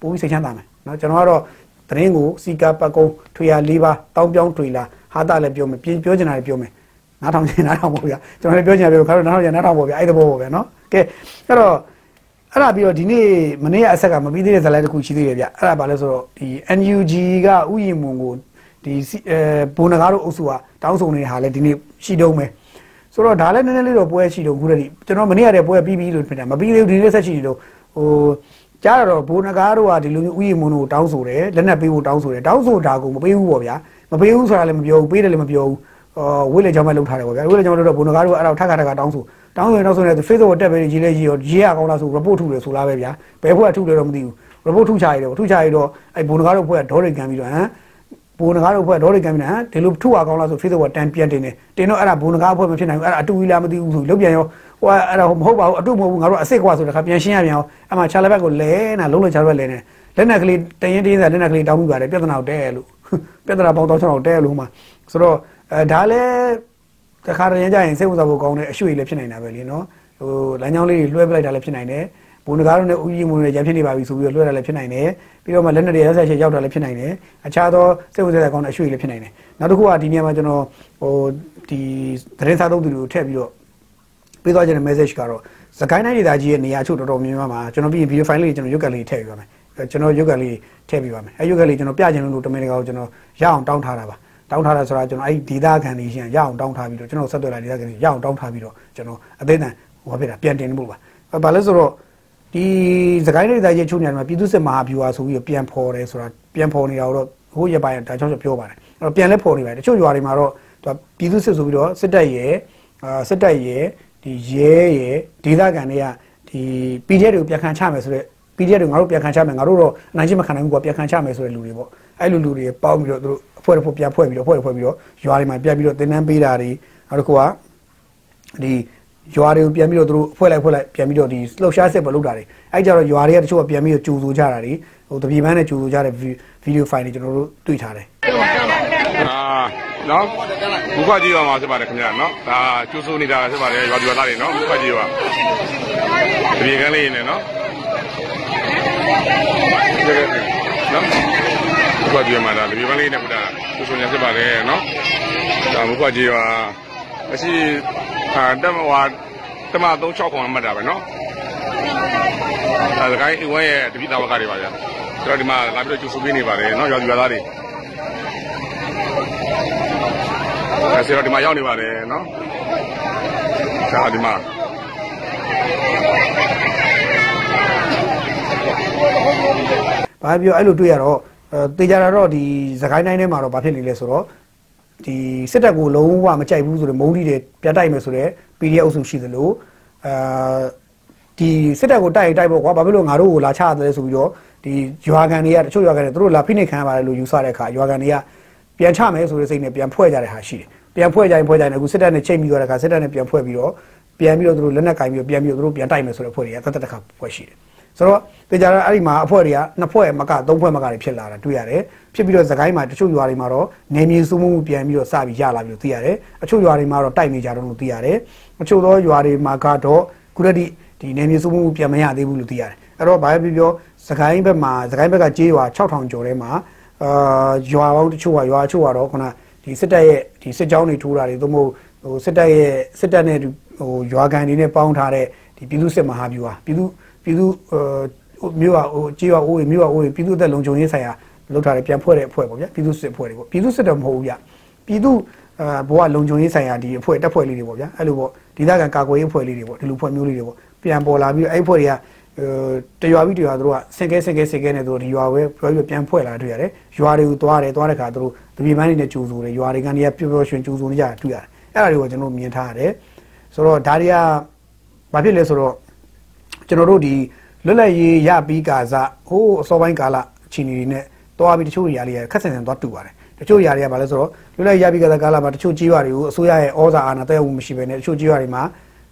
ပိုးပြီးစိတ်ချမ်းသာမယ် နော်ကျွန်တော်ကတော့သတင်းကိုစီကာပတ်ကုန်းထွေရ၄ပါးတောင်းပြောင်းထွေလာဟာတာလည်းပြောမယ်ပြင်ပြောချင်တာလည်းပြောမယ်နားထောင်ချင်နားထောင်ပါဗျာကျွန်တော်လည်းပြောချင်တယ်ပြောခါတော့နားထောင်ချင်နားထောင်ပါဗျာအဲ့တဘောပေါ့ဗျာနော်ကဲအဲ့တော့အဲ့ဒါပြီးတော့ဒီနေ့မနေ့ကအဆက်ကမပြီးသေးတဲ့ဇာတ်လမ်းတစ်ခုရှိသေးတယ်ဗျအဲ့ဒါဘာလဲဆိုတော့ဒီ NUG ကဥယျာဉ်မွန်ကိုဒီအဲဘိုးနဂါတို့အုပ်စုကတောင်းဆိုနေတဲ့ဟာလဲဒီနေ့ရှိတုံးပဲဆိုတော့ဒါလည်းနည်းနည်းလေးတော့ပွဲရှိတော့ခုတည်းကျွန်တော်မနေ့ကတည်းပွဲပြီးပြီးလို့ဖြစ်တာမပြီးသေးဘူးဒီနေ့ဆက်ရှိနေတော့ဟို ကြားတော့ဘိုးနဂါတို့ကဒီလိုမျိုးဥယျာဉ်မွန်ကိုတောင်းဆိုတယ်လက်နက်ပေးဖို့တောင်းဆိုတယ်တောင်းဆိုတာကိုမပေးဘူးပေါ့ဗျာမပေးဘူးဆိုတာလည်းမပြောဘူးပေးတယ်လည်းမပြောဘူးအော်ဝိလေကြောင့်ပဲလှုပ်ထားတယ်ပေါ့ဗျာဝိလေကြောင့်လို့တော့ဘုံနဂါတို့အဲ့တော့ထက်ခါထက်ခါတောင်းဆိုတောင်းဆိုရင်တောင်းဆိုရင် Facebook ကိုတက်ပဲရေးလဲရေးရောရေးရကောင်းလားဆို report ထုတယ်ဆိုလားပဲဗျာဘယ်ဖွဲ့ထုလဲတော့မသိဘူး report ထုချရတော့ထုချရတော့အဲ့ဘုံနဂါတို့ဖွဲ့ဒေါ်ရိတ်ကန်ပြီးတော့ဟမ်ဘုံနဂါတို့ဖွဲ့ဒေါ်ရိတ်ကန်ပြီးတော့ဟမ်ဒီလိုထုရကောင်းလားဆို Facebook ကတန်ပြန်တင်တယ်တင်တော့အဲ့ဒါဘုံနဂါဖွဲ့မဖြစ်နိုင်ဘူးအဲ့ဒါအတူကြီးလားမသိဘူးဆိုလုတ်ပြန်ရော ဟိုအဲ့ဒါမဟုတ်ပါဘူးအတူမဟုတ်ဘူးငါတို့အစ်စ်ကွာဆိုတခါပြန်ရှင်းရပြန်အောင်အဲ့မှာချာလဘက်ကိုလဲနာလုံးလုံးချာလဘက်လဲနေလက်နက်ကလေးတရင်တင်းစားလက်နက်ကလေးတောင်းပြီးပါတယ်ပြဿနာကိုတဲလို့ပြဿနာပေါင်းတော့ကျွန်တော်တဲလို့မှဆိုတော့အဲဒါလည်းတခါတည်းကြရင်စိတ်ဝင်စားဖို့ကောင်းတဲ့အရွှေလည်းဖြစ်နိုင်တာပဲလေနော်ဟိုလမ်းကြောင်းလေးတွေလွှဲပလိုက်တာလည်းဖြစ်နိုင်တယ်ဘုံတကားတို့နဲ့ဥယျာဉ်မုံတွေရံဖြစ်နေပါပြီဆိုပြီးတော့လွှဲတာလည်းဖြစ်နိုင်တယ်ပြီးတော့မှလက်နက်တွေရက်ဆက်ချက်ရောက်တာလည်းဖြစ်နိုင်တယ်အခြားသောစိတ်ဝင်စားတဲ့ကောင်းတဲ့အရွှေလည်းဖြစ်နိုင်တယ်နောက်တစ်ခုကဒီနေရာမှာကျွန်တော်ဟိုဒီသတင်းစာသုံးသူတွေကိုထည့်ပြီးတော့ ပေးသွားခြင်းတဲ့ message ကတော့စကိုင်းတိုင်းဒေသကြီးရဲ့နေရာချို့တော်တော်များများမှာကျွန်တော်ပြီးရင် video file လေးကျွန်တော်ရုပ်ကလေးထည့်ပြပါမယ်ကျွန်တော်ရုပ်ကလေးထည့်ပြပါမယ်အဲရုပ်ကလေးကျွန်တော်ပြချင်လို့တမင်တကာကိုကျွန်တော်ရအောင်တောင်းထားတာပါတောင်းထားတာဆိုတာကျွန်တော်အဲ့ဒီဒေသခံတွေရှင်ရအောင်တောင်းထားပြီးတော့ကျွန်တော်ဆက်သွယ်လာဒေသခံတွေရအောင်တောင်းထားပြီးတော့ကျွန်တော်အသေးအံဟိုဖြစ်တာပြန်တင်ဖို့ပါဘာလဲဆိုတော့ဒီစကိုင်းဒေသကြီးချုံနေမှာပြည်သူစစ်မဟာဗျူဟာဆိုပြီးတော့ပြန်ဖော်တယ်ဆိုတာပြန်ဖော်နေတာတော့ဟိုရပိုင်းဒါကြောင့်ပြောပါတယ်အဲ့တော့ပြန်လဲဖော်နေပါတယ်တချို့ရွာတွေမှာတော့သူပြည်သူစစ်ဆိုပြီးတော့စစ်တပ်ရဲ့အာစစ်တပ်ရဲ့ ဒီရဲရဲ့ဒေသခံတွေကဒီ PDF တွေကိုပြန်ခံချမယ်ဆိုတော့ PDF တွေငါတို့ပြန်ခံချမယ်ငါတို့တော့အနိုင်ချင်းမခံနိုင်ဘူးကွာပြန်ခံချမယ်ဆိုတဲ့လူတွေပေါ့အဲ့လိုလူတွေပေါင်းပြီးတော့သူတို့အဖွဲ့တစ်ဖွဲ့ပြန်ဖွဲ့ပြီးတော့ဖွဲ့ဖွဲ့ပြီးတော့ရွာတွေမှာပြန်ပြီးတော့သင်တန်းပေးတာတွေနောက်တစ်ခုကဒီရွာတွေကိုပြန်ပြီးတော့သူတို့ဖွဲ့လိုက်ဖွဲ့လိုက်ပြန်ပြီးတော့ဒီလှုပ်ရှားစစ်ပဲလုပ်တာတွေအဲ့ကြတော့ရွာတွေကတချို့ကပြန်ပြီးတော့ကြိုဆိုကြတာတွေဟိုတပြေပန်းနဲ့ကြိုဆိုကြတဲ့ဗီဒီယိုဖိုင်တွေကျွန်တော်တို့တွေ့ထားတယ်အာ နော်ဘုခွကြီးရောမှာဖြစ်ပါတယ်ခင်ဗျာနော်ဒါကျိုးစိုးနေတာဖြစ်ပါတယ်ရွာဒီရွာသားတွေနော်ဘုခွကြီးရောတပြေကန်းလေးနေနော်နော်ဘုခွကြီးမှာဒါတပြေကန်းလေးနဲ့ဘုရားကျိုးစိုးနေဖြစ်ပါတယ်နော်ဒါဘုခွကြီးရောအရှိအာတက်မဝါတမ36ခွန်မှတ်တာပဲနော်ဒါကိုင်းအဝဲရဲ့တပိတာဝကတွေပါဗျာကျွန်တော်ဒီမှာလာပြီးတော့ကျူဆူပေးနေပါတယ်နော်ရွာသူရွာသားတွေအဲ ဆရာဒီမှာရောက်နေပါတယ်နော်ဆရာဒီမှာဘာပြောအဲ့လိုတွေ့ရတော့တေချာတာတော့ဒီသခိုင်းတိုင်းထဲမှာတော့ဘာဖြစ်နေလဲဆိုတော့ဒီစစ်တပ်ကိုလုံးဝမကြိုက်ဘူးဆိုတော့မုန်းတီတွေပြတ်တိုက်မယ်ဆိုတော့ PDF အုပ်စုရှိသလိုအာဒီစစ်တပ်ကိုတိုက်တိုက်ပေါ့ကွာဘာဖြစ်လို့ငါတို့ကိုလာချရတယ်ဆိုပြီးတော့ဒီရွာကန်တွေကတချို့ရွာကန်တွေသူတို့လာဖိနှိပ်ခံရပါတယ်လို့ယူဆတဲ့အခါရွာကန်တွေက ပြန်ချမယ်ဆိုတဲ့စိတ်နဲ့ပြန်ဖွဲ့ကြတဲ့ဟာရှိတယ်ပြန်ဖွဲ့ကြရင်ဖွဲ့ကြရင်အခုစစ်တပ်နဲ့ချိန်ပြီးတော့တဲ့အခါစစ်တပ်နဲ့ပြန်ဖွဲ့ပြီးတော့ပြန်ပြီးတော့သူတို့လက်နက်ကင်ပြီးတော့ပြန်ပြီးတော့သူတို့ပြန်တိုက်မယ်ဆိုတဲ့ဖွဲ့တွေကတသက်တစ်ခါဖွဲ့ရှိတယ်ဆိုတော့တေချာအဲ့ဒီမှာအဖွဲ့တွေကနှစ်ဖွဲ့မကသုံးဖွဲ့မကတွေဖြစ်လာတာတွေ့ရတယ်ဖြစ်ပြီးတော့သခိုင်းမှာတချို့ရွာတွေမှာတော့နေမြေစုမှုပြန်ပြီးတော့စပြီးရလာပြီးတော့သိရတယ်အချို့ရွာတွေမှာတော့တိုက်နေကြတော့လို့သိရတယ်အချို့သောရွာတွေမှာကတော့ခုတည်းဒီနေမြေစုမှုပြန်မရသေးဘူးလို့သိရတယ်အဲ့တော့ဘာပဲပြောပြောသခိုင်းဘက်မှာသခိုင်းဘက်ကကြေးရွာ6000ကျော်ထဲမှာ အာရွာပေါင်းတချို့ကရွာတချို့ကတော့ခုနဒီစစ်တပ်ရဲ့ဒီစစ်ကြောင်းတွေထိုးတာတွေသို့မဟုတ်ဟိုစစ်တပ်ရဲ့စစ်တပ်နဲ့ဟိုရွာကန်တွေနဲ့ပေါင်းထားတဲ့ဒီပြည်သူစစ်မဟာဗျူဟာပြည်သူပြည်သူမြို့ဟာဟိုကြေးရွာအိုးတွေမြို့ဟာအိုးတွေပြည်သူသက်လုံခြုံရေးဆိုင်ရာလောက်ထားတယ်ပြန်ဖွဲ့တဲ့အဖွဲ့ပေါ့ဗျာပြည်သူစစ်အဖွဲ့တွေပေါ့ပြည်သူစစ်တော့မဟုတ်ဘူးဗျပြည်သူအာဘဝလုံခြုံရေးဆိုင်ရာဒီအဖွဲ့တက်ဖွဲ့လေးတွေပေါ့ဗျာအဲ့လိုပေါ့ဒေသခံကာကွယ်ရေးအဖွဲ့လေးတွေပေါ့ဒီလိုဖွဲ့မျိုးလေးတွေပေါ့ပြန်ပေါ်လာပြီးအဲ့အဖွဲ့တွေက တရွာပြီးတရွာတို့ကစင်ကဲစင်ကဲစင်ကဲနဲ့တို့ဒီရွာပဲပြောပြီးပြန်ဖွဲ့လာတွေ့ရတယ်ရွာတွေကိုသွားတယ်သွားတဲ့ခါတို့တပီပန်းတွေနဲ့ကြိုးဆိုတယ်ရွာတွေကနေပျော်ပျော်ရွှင်ကြိုးဆိုနေကြတာတွေ့ရတယ်အဲ့ဒါတွေကိုကျွန်တော်မြင်ထားရတယ်ဆိုတော့ဒါတွေကဘာဖြစ်လဲဆိုတော့ကျွန်တော်တို့ဒီလွတ်လပ်ရေးရပြီးကာစဟိုးအစောပိုင်းကာလချီနေတွေနဲ့တွားပြီးတချို့နေရာလေးခက်ဆင်ဆင်သွားတူပါတယ်တချို့နေရာတွေကဘာလဲဆိုတော့လွတ်လပ်ရပြီးကာစကာလမှာတချို့ကြီးရွာတွေကိုအစိုးရရဲ့ဩဇာအာဏာတက်ရောက်မှုမရှိဘဲနဲ့တချို့ကြီးရွာတွေမှာ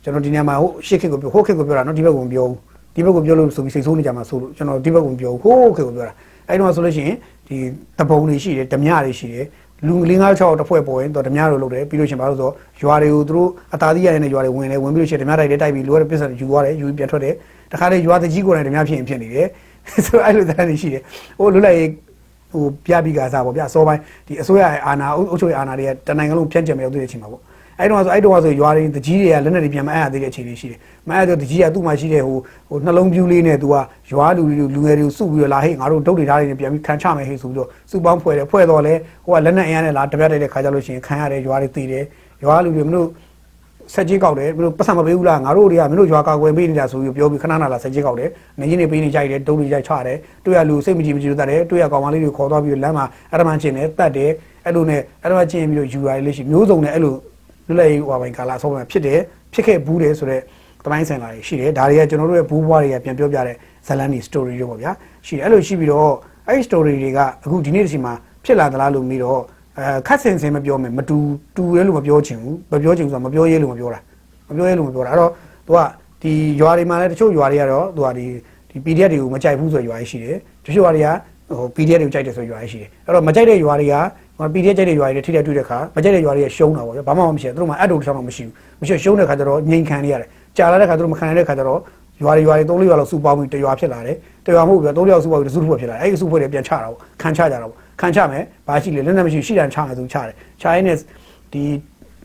ကျွန်တော်ဒီနေရာမှာဟိုရှစ်ခေတ်ကိုပြောဟိုခေတ်ကိုပြောတာနော်ဒီဘက်ကိုမပြောဘူး ဒီဘက်ကိုပြောလို့ဆိုပြီးစိတ်ဆိုးနေကြမှာဆိုလို့ကျွန်တော်ဒီဘက်ကိုပြောဟိုခေတ်ကိုပြောတာအဲ့တော့ဆိုလို့ရှိရင်ဒီတပုံတွေရှိတယ်ဓမြတွေရှိတယ်လူငလင်း9 6တစ်ဖွဲ့ပေါ်ရင်တော့ဓမြတို့လုပ်တယ်ပြီးလို့ရှိရင်ဘာလို့ဆိုတော့ရွာတွေကိုသူတို့အသာသီးရတဲ့ရွာတွေဝင်တယ်ဝင်ပြီးလို့ရှိရင်ဓမြတိုက်တယ်တိုက်ပြီးလိုရတဲ့ပစ္စည်းယူသွားတယ်ယူပြီးပြန်ထွက်တယ်တခါလေရွာတကြီးကိုယ်တိုင်ဓမြဖြစ်ရင်ဖြစ်နေတယ်ဆိုတော့အဲ့လိုသားတွေရှိတယ်ဟိုလွတ်လပ်ရေးဟိုပြပြီးကစားပေါ့ဗျာစောပိုင်းဒီအစိုးရရဲ့အာဏာအုပ်ချုပ်ရေးအာဏာတွေကတနိုင်ငံလုံးဖြန့်ကျက်မြောက်တဲ့အချိန်မှာပေါ့ အဲ့တော့ဆိုအဲ့တော့ဆိုရွာတွေတကြီးတွေကလက်နဲ့တွေပြန်မအပ်ရသေးတဲ့အခြေအနေရှိတယ်မအပ်တော့တကြီးကသူ့မှာရှိတဲ့ဟိုဟိုနှလုံးပြူးလေးနဲ့သူကရွာလူလူလူငယ်တွေကိုစုပြီးတော့လာဟေ့ငါတို့ဒုတ်တွေထားတွေနဲ့ပြန်ပြီးခံချမယ်ဟေ့ဆိုပြီးတော့စုပေါင်းဖွဲ့တယ်ဖွဲ့တော့လဲဟိုကလက်နဲ့အင်အားနဲ့လာတပြတ်တိုက်တဲ့ခါကြလို့ရှိရင်ခံရတယ်ရွာတွေတည်တယ်ရွာလူတွေမလို့ဆက်ကြီးကောက်တယ်မလို့ပတ်စံမပေးဘူးလားငါတို့တွေကမင်းတို့ရွာကာကွယ်ပေးနေတာဆိုပြီးပြောပြီးခဏခဏလာဆက်ကြီးကောက်တယ်နေကြီးနေပေးနေကြိုက်တယ်ဒုတ်တွေကြိုက်ချတယ်တွေ့ရလူစိတ်မကြည်မကြည်လို့တတ်တယ်တွေ့ရကောင်မလေးတွေခေါ်သွားပြီးလမ်းမှာအရမန်ချင်းတယ်တတ်တယ်အဲ့လိုနဲ့အရမန်ချင်းပြီးတော့ယူရတယ်လို့ရှိမျိုးစုံနဲ့အဲ့လို လွတ်လပ်ရေးဟိုပိုင်းကာလာဆုံးမှာဖြစ်တယ်ဖြစ်ခဲ့ဘူးတယ်ဆိုတော့တမိုင်းဆင်လာတွေရှိတယ်ဒါတွေကကျွန်တော်တို့ရဲ့ဘူးဘွားတွေကပြန်ပြောပြတဲ့ဇလန်နီ story တွေပေါ့ဗျာရှိတယ်အဲ့လိုရှိပြီးတော့အဲ့ဒီ story တွေကအခုဒီနေ့ဒီချိန်မှာဖြစ်လာသလားလို့ပြီးတော့အဲခတ်ဆင်ဆင်မပြောမယ်မတူတူရဲလို့မပြောချင်ဘူးမပြောချင်ဘူးဆိုတော့မပြောရဲလို့မပြောတာမပြောရဲလို့မပြောတာအဲ့တော့သူကဒီရွာတွေမှာလည်းတချို့ရွာတွေကတော့သူကဒီဒီ PDF တွေကိုမကြိုက်ဘူးဆိုရွာတွေရှိတယ်တချို့ရွာတွေကဟို PDF တွေကိုကြိုက်တယ်ဆိုရွာတွေရှိတယ်အဲ့တော့မကြိုက်တဲ့ရွာတွေက ဟို PDF ကြိုက်တဲ့ရွာတွေထိတဲ့တွေ့တဲ့ခါမကြိုက်တဲ့ရွာတွေကရှုံးတာပေါ့ဗျာဘာမှမရှိဘူးသူတို့မှအတူတူဆောင်တော့မရှိဘူးမရှိရှုံးတဲ့ခါကျတော့ငြိမ်ခံနေရတယ်ကြာလာတဲ့ခါသူတို့မခံနိုင်တဲ့ခါကျတော့ရွာတွေရွာတွေသုံးလေးရွာလောက်စုပေါင်းပြီးတရွာဖြစ်လာတယ်တရွာမဟုတ်ဘူးဗျာသုံးလေးရွာစုပေါင်းပြီးတစုတစ်ဖွဲ့ဖြစ်လာတယ်အဲ့ဒီစုဖွဲ့တွေပြန်ချတာပေါ့ခံချကြတာပေါ့ခံချမယ်ဘာရှိလဲလက်နဲ့မရှိရှိတယ်ချမယ်သူချတယ်ချရင်းနဲ့ဒီ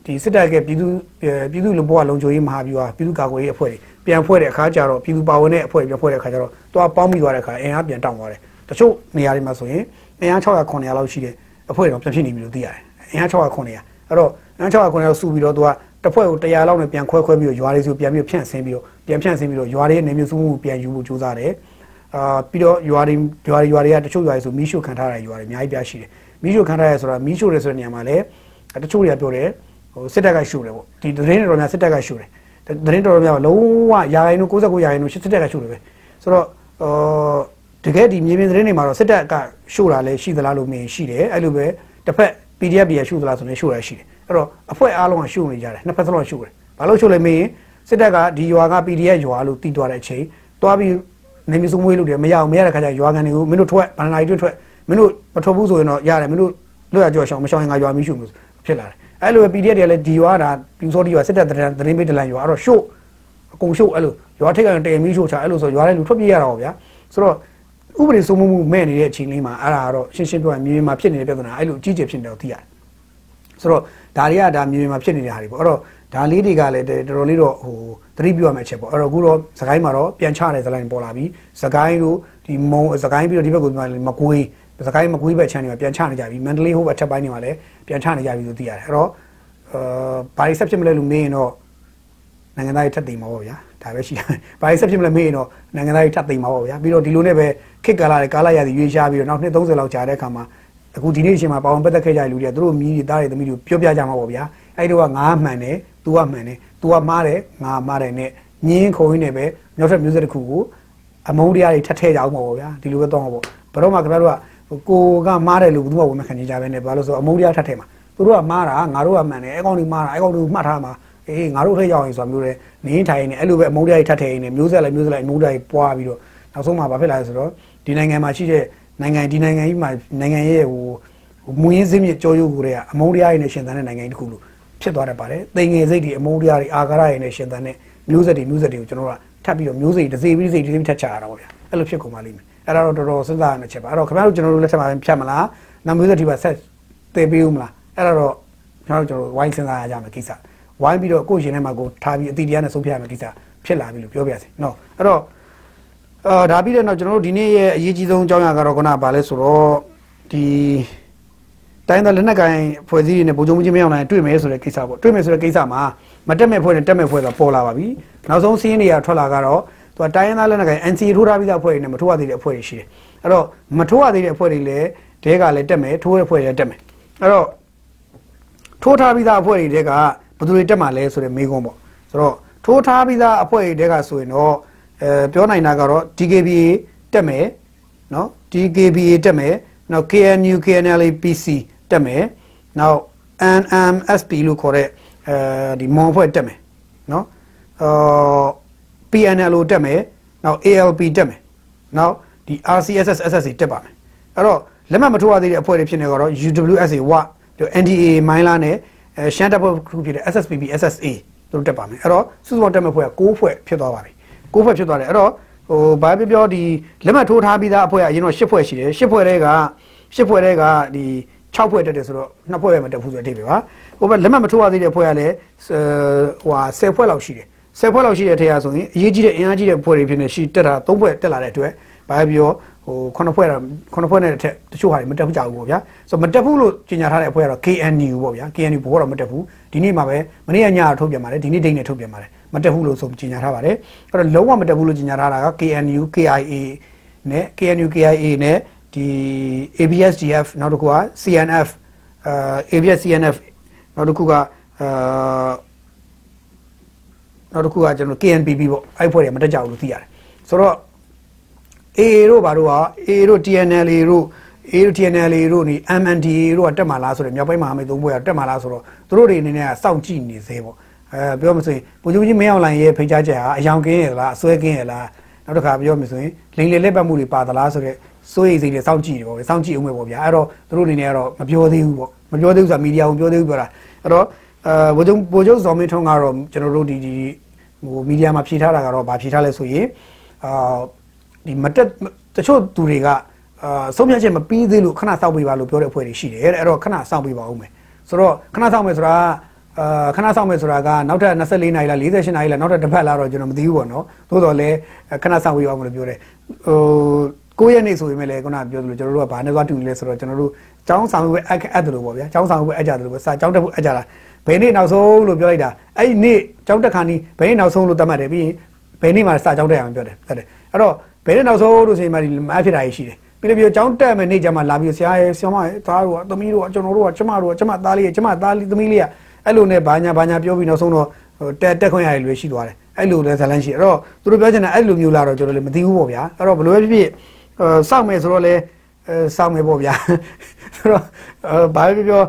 ဒီစစ်တပ်ကပြည်သူပြည်သူလူဘောကလုံခြုံရေးမဟာဗျူဟာပြည်သူကာကွယ်ရေးအဖွဲ့တွေပြန်ဖွဲ့တဲ့အခါကျတော့ပြည်သူပါဝင်တဲ့အဖွဲ့တွေပြန်ဖွဲ့တဲ့အခါကျတော့သူကပေါင်းပြီးသွားတဲ့အခါအင်အားပြန်တောင်းသွားတယ်တချို့နေရာတွေမှာဆိုရင်အင်အား600 900လောက်ရှိတဲ့ အဖွဲ့တွေတော့ပြန်ဖြစ်နေပြီလို့သိရတယ်အင်အား600 900အဲ့တော့အင်အား600 900လောက်စုပြီးတော့သူကတစ်ဖွဲ့ကို100လောက်နဲ့ပြန်ခွဲခွဲပြီးတော့ရွာတွေဆိုပြန်ပြီးဖြန့်ဆင်းပြီးတော့ပြန်ဖြန့်ဆင်းပြီးတော့ရွာတွေရဲ့နေမျိုးစုမှုပြန်ယူဖို့ကြိုးစားတယ်အာပြီးတော့ရွာတွေရွာတွေရွာတွေကတချို့ရွာတွေဆိုမီးရှို့ခံထားရတဲ့ရွာတွေအများကြီးပြရှိတယ်မီးရှို့ခံထားရဆိုတာမီးရှို့တယ်ဆိုတဲ့နေရာမှာလည်းတချို့တွေကပြောတယ်ဟိုစစ်တပ်ကရှို့တယ်ပေါ့ဒီသတင်းတော်များစစ်တပ်ကရှို့တယ်သတင်းတော်များလုံးဝရာခိုင်နှုန်း69ရာခိုင်နှုန်းစစ်တပ်ကရှို့တယ်ပဲဆိုတော့အော် တကယ်ဒီမြေပြင်သတင်းတွေမှာတော့စစ်တပ်ကရှို့တာလည်းရှိသလားလို့မြင်ရှိတယ်အဲ့လိုပဲတစ်ဖက် PDF တွေရှို့သလားဆိုရင်ရှို့ရရှိတယ်အဲ့တော့အဖွဲ့အားလုံးကရှို့နေကြတယ်နှစ်ဖက်စလုံးရှို့တယ်ဘာလို့ရှို့လဲမေးရင်စစ်တပ်ကဒီရွာက PDF ရွာလို့တီးသွားတဲ့အချိန်တွားပြီးနေမျိုးစုံမွေးလို့တယ်မရအောင်မရတဲ့ခါကျရွာကန်တွေကိုမင်းတို့ထွက်ဘန္နာရီတွထွက်မင်းတို့မထွက်ဘူးဆိုရင်တော့ရတယ်မင်းတို့လွတ်ရကြောရှောင်းမရှောင်းရင်ငါရွာမီးရှို့လို့ဖြစ်လာတယ်အဲ့လိုပဲ PDF တွေလည်းဒီရွာဒါပြူစောဒီရွာစစ်တပ်သတင်းသတင်းပေးတလန်ရွာအဲ့တော့ရှို့အကုန်ရှို့အဲ့လိုရွာထိပ်ကတည်မီးရှို့ချအဲ့လိုဆိုရွာတဲ့လူထွက်ပြေးရတာပေါ့ဗျာဆိုတော့ ဥပဒေစိုးမိုးမှုမဲ့နေတဲ့အချိန်လေးမှာအဲ့ဒါကတော့ရှင်းရှင်းပြောရင်မြေပြင်မှာဖြစ်နေတဲ့ပြဿနာအဲ့လိုအကြီးကျယ်ဖြစ်နေတော့သိရတယ်ဆိုတော့ဒါတွေကဒါမြေပြင်မှာဖြစ်နေတဲ့ဟာတွေပေါ့အဲ့တော့ဒါလေးတွေကလည်းတော်တော်လေးတော့ဟိုသတိပြုရမယ့်ချက်ပေါ့အဲ့တော့အခုတော့စကိုင်းမှာတော့ပြန်ချတဲ့ဇလိုင်းပေါ်လာပြီစကိုင်းတို့ဒီမုံစကိုင်းပြီးတော့ဒီဘက်ကမကွေးစကိုင်းမကွေးဘက်ချမ်းတွေမှာပြန်ချနေကြပြီမန္တလေးဟိုဘက်ထပ်ပိုင်းတွေမှာလည်းပြန်ချနေကြပြီလို့သိရတယ်အဲ့တော့အာဘာတွေဆက်ဖြစ်မလဲလို့မေးရင်တော့နိုင်ငံသားတွေထပ်သိမ်းမှာပေါ့ဗျာ ဒါပဲရှိတယ်။ဘာလို့ဆက်ဖြစ်မလဲမေးရင်တော့နိုင်ငံသားတွေထပ်သိမ်းမှာပေါ့ဗျာ။ပြီးတော့ဒီလိုနဲ့ပဲခစ်ကာလာတွေကာလာရည်ရွေးရှားပြီးတော့နောက်နှစ်30လောက်ကြာတဲ့အခါမှာအခုဒီနေ့အချိန်မှာပါဝင်ပတ်သက်ခဲ့ကြတဲ့လူတွေကသူတို့မြည်တွေသားတွေသမီးတွေပြောပြကြမှာပေါ့ဗျာ။အဲ့ဒီတော့ငါမှန်တယ်။ तू ကမှန်တယ်။ तू ကမှားတယ်ငါမှားတယ်နဲ့ညင်းခုံရင်းနဲ့ပဲမြောက်ထပ်မျိုးဆက်တစ်ခုကိုအမုန်းတရားတွေထပ်ထည့်ကြအောင်ပေါ့ဗျာ။ဒီလိုပဲတော့မှာပေါ့။ဘယ်တော့မှခင်ဗျားတို့ကကိုကမှားတယ်လို့ဘယ်သူမှဝန်မခံကြပဲနဲ့ဘာလို့ဆိုအမုန်းတရားထပ်ထည့်မှာ။သူတို့ကမှားတာငါတို့ကမှန်တယ်အဲကောင်တွေမှားတာအဲကောင်တွေမှတ်ထားမှာ အေးငါတို့ထိရောက်ရင်ဆိုတာမျိုးလေနင်းထိုင်နေအဲ့လိုပဲအမုန်းတရားတွေထပ်ထည့်နေမျိုးဆက်လိုက်မျိုးဆက်လိုက်အမုန်းတရားတွေပွားပြီးတော့နောက်ဆုံးမှာဘာဖြစ်လာလဲဆိုတော့ဒီနိုင်ငံမှာရှိတဲ့နိုင်ငံဒီနိုင်ငံကြီးမှာနိုင်ငံရဲ့ဟိုမူရင်းစင်းမြစ်ကြောရိုးကိုတွေကအမုန်းတရားတွေနဲ့ရှင်သန်တဲ့နိုင်ငံတစ်ခုလို့ဖြစ်သွားတတ်ပါတယ်။တိမ်ငယ်စိတ်တွေအမုန်းတရားတွေအာဃာတတွေနဲ့ရှင်သန်တဲ့မျိုးဆက်တွေမျိုးဆက်တွေကိုကျွန်တော်တို့ကထပ်ပြီးတော့မျိုးစိတ်တစ်စိပြီးစိတ်တစ်စိထပ်ချရတာပေါ့ဗျာ။အဲ့လိုဖြစ်ကုန်ပါလိမ့်မယ်။အဲ့ဒါတော့တော်တော်စဉ်းစားရမယ့်ချက်ပါ။အဲ့တော့ခင်ဗျားတို့ကျွန်တော်တို့လက်ထက်မှာဖြတ်မလား။နောက်မျိုးဆက်တွေပါဆက်တည်ပေးဦးမလား။အဲ့ဒါတော့ကျွန်တော်တို့ကျွန်တော်ဝိုင်းစဉ်းစားရကြမယ်ကိစ္စ။ ဝိုင်းပြီးတော့ကိုယ့်ရှင်ထဲမှာကိုထားပြီးအတိတရားနဲ့ဆုံးဖြတ်ရမယ့်ကိစ္စဖြစ်လာပြီလို့ပြောပြရစီ။နော်။အဲ့တော့အာဒါပြီးတဲ့နောက်ကျွန်တော်တို့ဒီနေ့ရဲ့အရေးကြီးဆုံးအကြောင်းအရာကတော့ခုနကဘာလဲဆိုတော့ဒီတိုင်းသားလက်နက်ကိုင်ဖွဲ့စည်းတွေနဲ့ဗိုလ်ချုပ်မှုချင်းမရောက်နိုင်တွေ့မယ်ဆိုတဲ့ကိစ္စပေါ့တွေ့မယ်ဆိုတဲ့ကိစ္စမှာမတက်မဲ့ဖွဲ့နဲ့တက်မဲ့ဖွဲ့ဆိုတာပေါ်လာပါပြီနောက်ဆုံးစီးရင်တွေကထွက်လာကတော့သူကတိုင်းသားလက်နက်ကိုင် NCA ထိုးထားပြီးသားဖွဲ့တွေနဲ့မထိုးရသေးတဲ့ဖွဲ့တွေရှိတယ်အဲ့တော့မထိုးရသေးတဲ့ဖွဲ့တွေလည်းတဲကလည်းတက်မယ်ထိုးတဲ့ဖွဲ့တွေလည်းတက်မယ်အဲ့တော့ထိုးထားပြီးသားအဖွဲ့တွေတဲက ဘယ်သူတွေတက်မှာလဲဆိုတဲ့မေးခွန်းပေါ့ဆိုတော့ထိုးထားပြီးသားအဖွဲ့တွေတဲကဆိုရင်တော့အဲပြောနိုင်တာကတော့ DKBA တက်မယ်နော် DKBA တက်မယ်နောက် KNU KNLA PC တက်မယ်နောက် NMSP လို့ခေါ်တဲ့အဲဒီမွန်ဖွဲ့တက်မယ်နော်အော် PNLO တက်မယ်နောက် ALP တက်မယ်နောက်ဒီ RCSS SSC တက်ပါမယ်အဲ့တော့လက်မှတ်မထိုးရသေးတဲ့အဖွဲ့တွေဖြစ်နေတော့ UWSA ဝပြီး NDA မိုင်းလာနဲ့ အဲရှမ်းတပ်ဖွဲ့ခုဖြစ်တဲ့ SSPB SSA တို့တက်ပါမယ်အဲ့တော့စုစုပေါင်းတက်မဲ့ဖွဲ့က6ဖွဲ့ဖြစ်သွားပါပြီ6ဖွဲ့ဖြစ်သွားတယ်အဲ့တော့ဟိုဘာပြောပြောဒီလက်မှတ်ထိုးထားပြီးသားအဖွဲ့ကအရင်တော့10ဖွဲ့ရှိတယ်10ဖွဲ့တွေက10ဖွဲ့တွေကဒီ6ဖွဲ့တက်တယ်ဆိုတော့2ဖွဲ့ပဲမတက်ဘူးဆိုတဲ့အဓိပ္ပာယ်ပါဟိုဘက်လက်မှတ်မထိုးရသေးတဲ့ဖွဲ့ကလည်းဟိုဟာ10ဖွဲ့လောက်ရှိတယ်10ဖွဲ့လောက်ရှိတဲ့ထဲကဆိုရင်အရေးကြီးတဲ့အင်အားကြီးတဲ့ဖွဲ့တွေဖြစ်နေရှိတက်တာ3ဖွဲ့တက်လာတဲ့အတွက်ဘာပဲပြော ဟိုခုနှစ်ဖွဲ့တော့ခုနှစ်ဖွဲ့နဲ့တစ်ထက်တချို့ဟာတွေမတက်ဘူးကြဘူးပေါ့ဗျာဆိုတော့မတက်ဘူးလို့ကြေညာထားတဲ့အဖွဲ့ကတော့ KNU ပေါ့ဗျာ KNU ဘောတော့မတက်ဘူးဒီနေ့မှာပဲမနေ့ကညထုတ်ပြန်ပါတယ်ဒီနေ့ဒိတ်နဲ့ထုတ်ပြန်ပါတယ်မတက်ဘူးလို့ဆိုကြေညာထားပါတယ်အဲ့တော့လုံးဝမတက်ဘူးလို့ကြေညာထားတာက KNU KIA နဲ့ KNU KIA နဲ့ဒီ ABSDF နောက်တစ်ခုက CNF အာ ABS CNF နောက်တစ်ခုကအာနောက်တစ်ခုကကျွန်တော် KNPB ပေါ့အဲ့ဖွဲ့တွေမတက်ကြဘူးလို့သိရတယ်ဆိုတော့ AA တို့ဘာတို့က AA တို့ TNLA တို့ AA တို့ TNLA တို့နေ MNDA တို့ကတက်မှာလားဆိုတော့မြောက်ပိုင်းမဟာမိတ်သုံးဖွဲ့ကတက်မှာလားဆိုတော့သူတို့တွေအနေနဲ့ကစောင့်ကြည့်နေသေးပေါ့အဲပြောမှဆိုရင်ပုံချုပ်ကြီးမင်းအောင်လိုင်ရဲ့ဖိတ်ကြားချက်ဟာအယောင်ကင်းရလားအစွဲကင်းရလားနောက်တစ်ခါပြောမှဆိုရင်လိန်လေလက်ပတ်မှုတွေပါသလားဆိုတော့စိုးရိမ်စိတ်တွေစောင့်ကြည့်တယ်ပေါ့စောင့်ကြည့်အောင်ပဲပေါ့ဗျာအဲ့တော့သူတို့အနေနဲ့ကတော့မပြောသေးဘူးပေါ့မပြောသေးဘူးဆိုတာမီဒီယာကိုပြောသေးဘူးပြောတာအဲ့တော့အဲဘိုးချုပ်ဘိုးချုပ်ဇော်မင်းထွန်းကတော့ကျွန်တော်တို့ဒီဒီဟိုမီဒီယာမှာဖြေထားတာကတော့ဗာဖြေထားလဲဆိုရင်အာ ဒီမတက်တချို့သူတွေကအာဆုံးဖြတ်ချက်မပြီးသေးလို့ခဏစောင့်ပေးပါလို့ပြောတဲ့အဖွဲ့တွေရှိတယ်တဲ့အဲ့တော့ခဏစောင့်ပေးပါဦးမယ်ဆိုတော့ခဏစောင့်မယ်ဆိုတာအာခဏစောင့်မယ်ဆိုတာကနောက်ထပ်24နာရီလား48နာရီလားနောက်ထပ်တစ်ပတ်လားတော့ကျွန်တော်မသိဘူးပေါ့နော်သို့တော်လည်းခဏစောင့်ပေးပါဦးမလို့ပြောတယ်ဟို9ရက်နေ့ဆိုရင်လည်းခုနပြောသလိုကျွန်တော်တို့ကဘာနဲ့သွားတူလဲဆိုတော့ကျွန်တော်တို့ចောင်းဆောင်ဝဲအပ်အပ်တယ်လို့ပေါ့ဗျာចောင်းဆောင်ဝဲအပ်ကြတယ်လို့ပဲစာចောင်းတက်ဖို့အပ်ကြတာဘယ်နေ့နောက်ဆုံးလို့ပြောလိုက်တာအဲ့ဒီနေ့ចောင်းတက်ခါနီးဘယ်နေ့နောက်ဆုံးလို့သတ်မှတ်တယ်ပြီးရင်ဘယ်နေ့မှစာចောင်းတက်အောင်ပြောတယ်ဟုတ်တယ်အဲ့တော့ ဘယ်နေ့နောက်ဆုံးလို့ဆိုရင်မှဒီမအဖြစ်တာရှိတယ်ပြီးတော့ပြီးចောင်းတက်မယ်နေ့ကျမှလာပြီးဆရာရဲ့ဆရာမရဲ့သားတို့ကသမီးတို့ကကျွန်တော်တို့ကကျမတို့ကကျမသားလေးရဲ့ကျမသားလေးသမီးလေးကအဲ့လိုနဲ့ဘာညာဘာညာပြောပြီးနောက်ဆုံးတော့တက်တက်ခွင့်ရတယ်လွယ်ရှိသွားတယ်အဲ့လိုလဲဇလန်းရှိအဲ့တော့သူတို့ပြောချင်တာအဲ့လိုမျိုးလာတော့ကျွန်တော်လည်းမသိဘူးပေါ့ဗျာအဲ့တော့ဘယ်လိုပဲဖြစ်ဖြစ်အဲစောင့်မယ်ဆိုတော့လဲအဲစောင့်မယ်ပေါ့ဗျာဆိုတော့အဲဘာပဲပြော